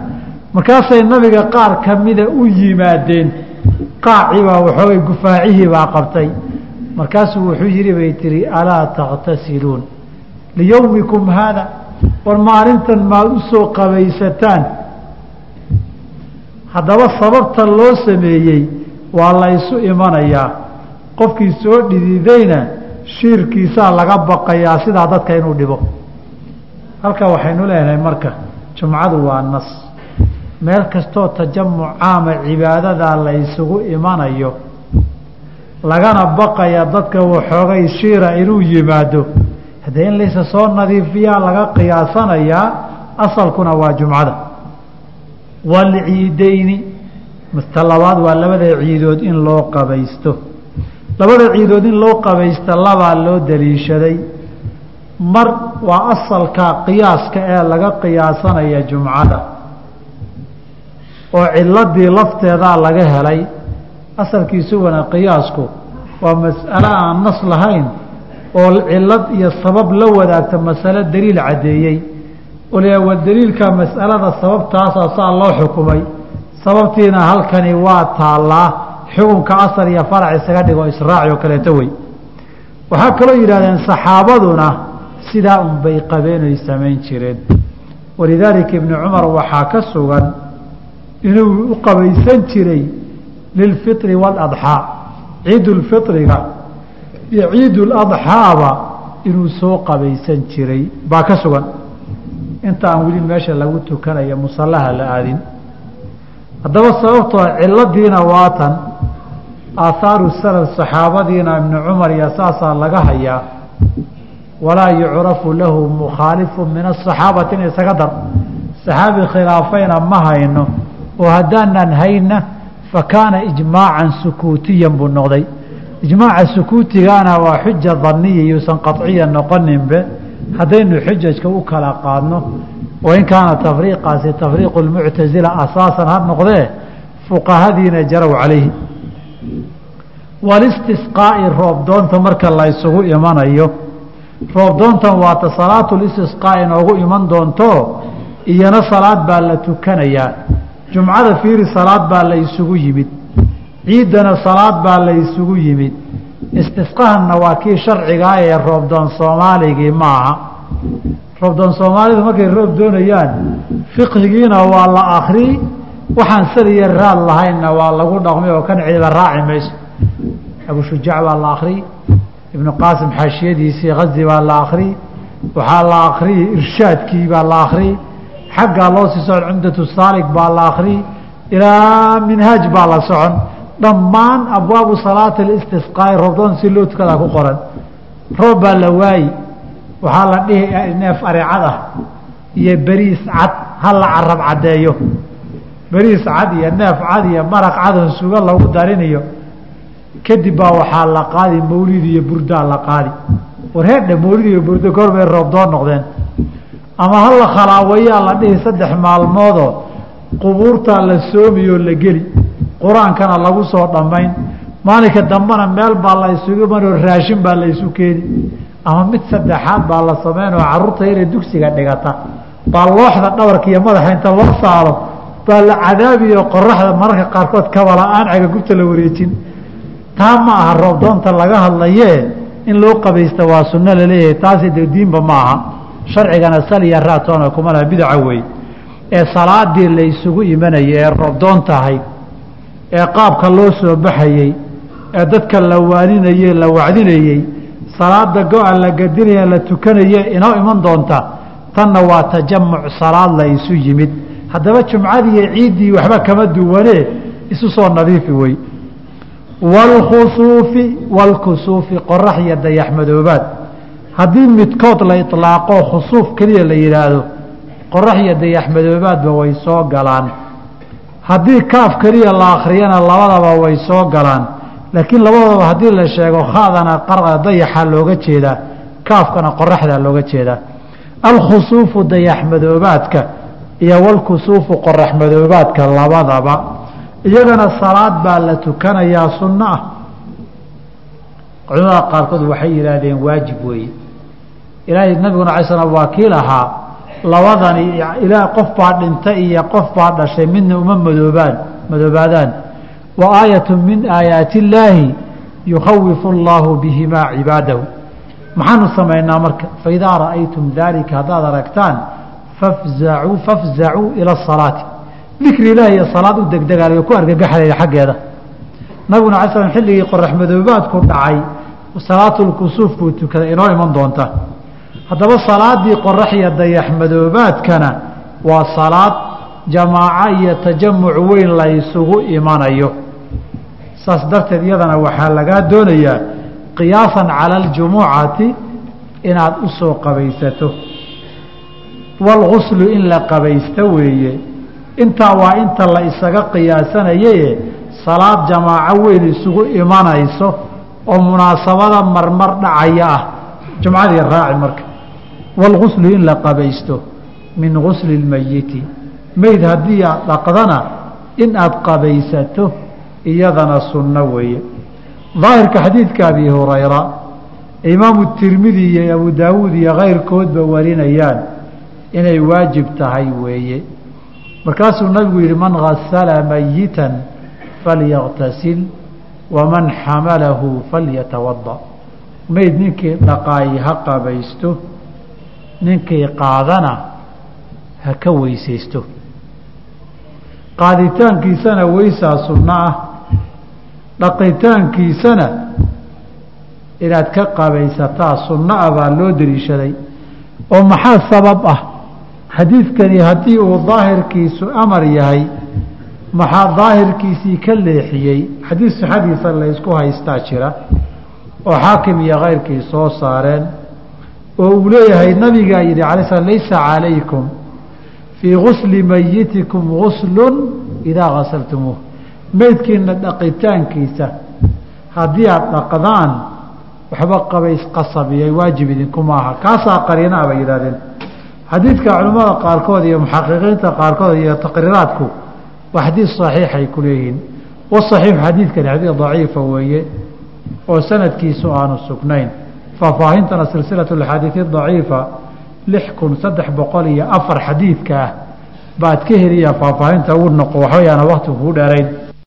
Markaasay nabiga qaar kamida u yimaadeen. Qaacii baa waxoogay gufaacihii baa qabtay. Markaasuu wuxuu yihi bay tihi alaa takhtasiluun liyowmikum haada war maalintan maad u soo qabaysataan. Haddaba sababta loo sameeyey waa la ysu imanayaa qofkii soo dhididayna shiirkiisaa laga baqayaa sidaa dadka inuu dhibo. Halkaa waxaynu leenahay marka jumcadu waa nas. Meel kastoo tajamuc caama cibaadadaa la ysugu imanayo lagana baqaya dadka waxoogay shiira inuu yimaado haddee in laysa soo nadiifiyaa laga qiyaasanayaa asalkuna waa jumcada. Walciideyni masta labaad waa labada ciidood in loo qabaysto. Labada ciidood in loo qabaysto labaa loo daliishaday mar waa asalka qiyaaska ee laga qiyaasanaya jumcada. Oo ciladii lafteedaa laga helay. Asalkiisugana qiyaasku waa mas'alo aan nas lahayn oo cilad iyo sabab la wadaagta masalo daliil caddeeyey. Ole wa daliilka mas'alada sababtaasa saa loo xukumay. Sababtiina halkani waa taallaa xukunka asal iyo farac isaga dhigo israaci oo kaleeto wey. Waxaa kaloo yidhahdeen saxaabaduna sidaa unbay qabeen oy samayn jireen. Walidaalika ibnu cumar waxaa ka sugan inuu u qabaysan jiray lilfitri waaladxaa ciidulfitriga iyo ciiduladxaaba inuu soo qabaysan jiray baa ka sugan. Inta aan weli meesha lagu tukanayo musallaha la aadin. Haddaba sababtoo ciladiina waatan aahaaru salaf saxaabadiina ibnu cumar iyo saasaa laga hayaa. Walaa yucrafu lahu mukhaalifu min asaxaabati in isaga dar. Saxaabi khilaafayna ma hayno. Oo haddaanan hayna fa kaana ijmaacan sukuutiyan buu noqday ijmaaca sukuutigana waa xuja daniya yuusan qaciya noqoninbe haddaynu xujajka u kala qaadno wain kaana tafriiqaasi tafriiqu lmuctasila asaasan ha noqdee fuqahadiina jarow calayhi. Walistisqaa'i roobdoonta marka la ysugu imanayo. Roobdoontan waata salaatulistisqaa inoogu iman doonto iyana salaad baa la tukanayaa. Jumcada fiiri salaad baa la isugu yimid ciiddana salaad baa la isugu yimid. Istisqahanna waa kii sharcigaa ee roobdoon soomaaligii maaha roobdoon soomaalidu markay roob doonayaan fiqhigiina waa la akri waxaan saliya raad lahaynna waa lagu dhaqmay oo kan ciiba raaci mayso. Abushujaac baa la akri ibnu qaasim xaashiyadiisii kazi baa la akri waxaa la akriyi irshaadkii baa la akri xaggaa loo sii socon cumdatu saalig baa la akri ilaa minhaaj baa la socon dhammaan abwaabu salaati listisqaai roobdoon si loo tukadaa ku qoran. Roob baa la waayi waxaa la dhihi neef aricad ah iyo beriis cad ha la carab caddeeyo. Beriis cad iyo neef cad iyo maraq cadon suga lagu dariniyo kadib baa waxaa la qaadi mawlid iyo burdaa la qaadi. War heerdhe mawlid iyo burdo goor bay roobdoon noqdeen. Ama ha la khalaawayaa la dhihi saddex maalmoodoo qubuurtaa la soomiyoo la geli qur'aankana lagu soo dhammayn. Maalinka dambena meel baa la isugu imanoo raashin baa la isu keeni. Ama mid saddexaad baa la sameyn oo carruurta yare dugsiga dhigata. Baa looxda dhabarka iyo madaxa inta loo saaro baa la cadaabiyo qoraxda mararka qaarkood kabala-aan cagagubta la wareejin. Taa ma aha roobdoonta laga hadlayee in loo qabaysta waa sunno la leeyahay taasi de diinba ma aha. Sharcigana saliya raatoona kuma laha bidaca wey ee salaadii la isugu imanayay ee roobdoon ee qaabka loo soo baxayey ee dadka la waaninayey la wacdinayey salaada go-a la gadinaya la tukanaye inoo iman doonta tanna waa tajamuc salaad la isu yimid. Haddaba jumcadiiyo ciiddii waxba kama duwanee isu soo nadiifi wey. Waalkhusuufi waalkusuufi qorax iyo dayaxmadoobaad haddii midkood la iطlaaqo khusuuf keliya la yidhaahdo qorax iyo dayaxmadoobaadba way soo galaan haddii kaaf keliya la akriyana labadaba way soo galaan. Laakiin labadaba haddii la sheego khadana dayaxa looga jeedaa. Kaafkana qoraxda looga jeedaa. Alkhusuufu dayaxmadoobaadka iyo walkusuufu qoraxmadoobaadka labadaba. Iyagana salaad baa la tukanayaa sunno ah. Culimada qaarkood waxay yidhaahdeen waajib weeye. Ilaahay nabiguna alay slam waa kii lahaa labadani ilaa qof baa dhinta iyo qof baa dhashay midna uma madoobaan madoobaadaan wa aayatu min aayaati illaahi yukhawifu allaahu bihimaa cibaadahu. Maxaanu samaynaa marka faidaa ra'aytum daalika haddaad aragtaan fafzacuu fafzacuu ila asalaati dikri ilahi iyo salaad u degdegaalayo ku argagaxlaya xaggeeda. Nabiguna alay slam xilligii qorax madoobaadku dhacay salaatulkusuuf buu tukaday inoo iman doonta haddaba salaadii qorax iyo dayax madoobaadkana waa salaad jamaaco iyo tajamuc weyn la isugu imanayo. Saas darteed iyadana waxaa lagaa doonayaa qiyaasan cala aljumucati inaad u soo qabaysato. Waalguslu in la qabaysto weeye. Intaa waa inta la isaga qiyaasanayaye salaad jamaaco weyn isugu imanayso oo munaasabada marmar dhacaya ah. Jumcadii raaci marka waalguslu in la qabaysto min gusli lmeyiti meyd haddii aad dhaqdana in aad qabaysato iyadana sunno weeye daahirka xadiidka abi hurayra imaamu tirmidi iyo abu daawuud iyo kayrkoodba warinayaan inay waajib tahay weeye markaasuu nabigu yihi man gasala mayitan falyaktasil waman xamalahu falyatawada meyd ninkii dhaqaayi ha qabaysto ninkii qaadana ha ka weysaysto. Qaaditaankiisana weysaa sunno ah. Dhaqitaankiisana inaad ka qabaysataa sunno ah baa loo dariishaday oo maxaa sabab ah? Xadiidkani haddii uu daahirkiisu amar yahay maxaa daahirkiisii ka leexiyey? Xadiid sixadiisa laysku haystaa jira. Oo xaakim iyo keyrkii soo saareen oo uu leeyahay nabigaa yidhi alay sl laysa calaykum fii gusli mayitikum guslun idaa gasaltumuuh meydkiina dhaqitaankiisa haddii aada dhaqdaan waxba qabays qasabiyay waajib idinkuma aha kaasaa qariinaa bay yidhahdeen xadiidka culimmada qaarkood iyo muxaqiqiinta qaarkood iyo taqriiraadku waa xadiid saxiixay ku leeyihiin. Wasaxiixu xadiidkani xadiid daciifa weeye oo sanadkiisu aanu sugnayn faahfaahintana silsilatu axaadiidi daciifa lix kun saddex boqol iyo afar xadiidka ah. Baad ka heliyaa faahfaahinta ugu noqo waxayaana wakti kuu dheerayn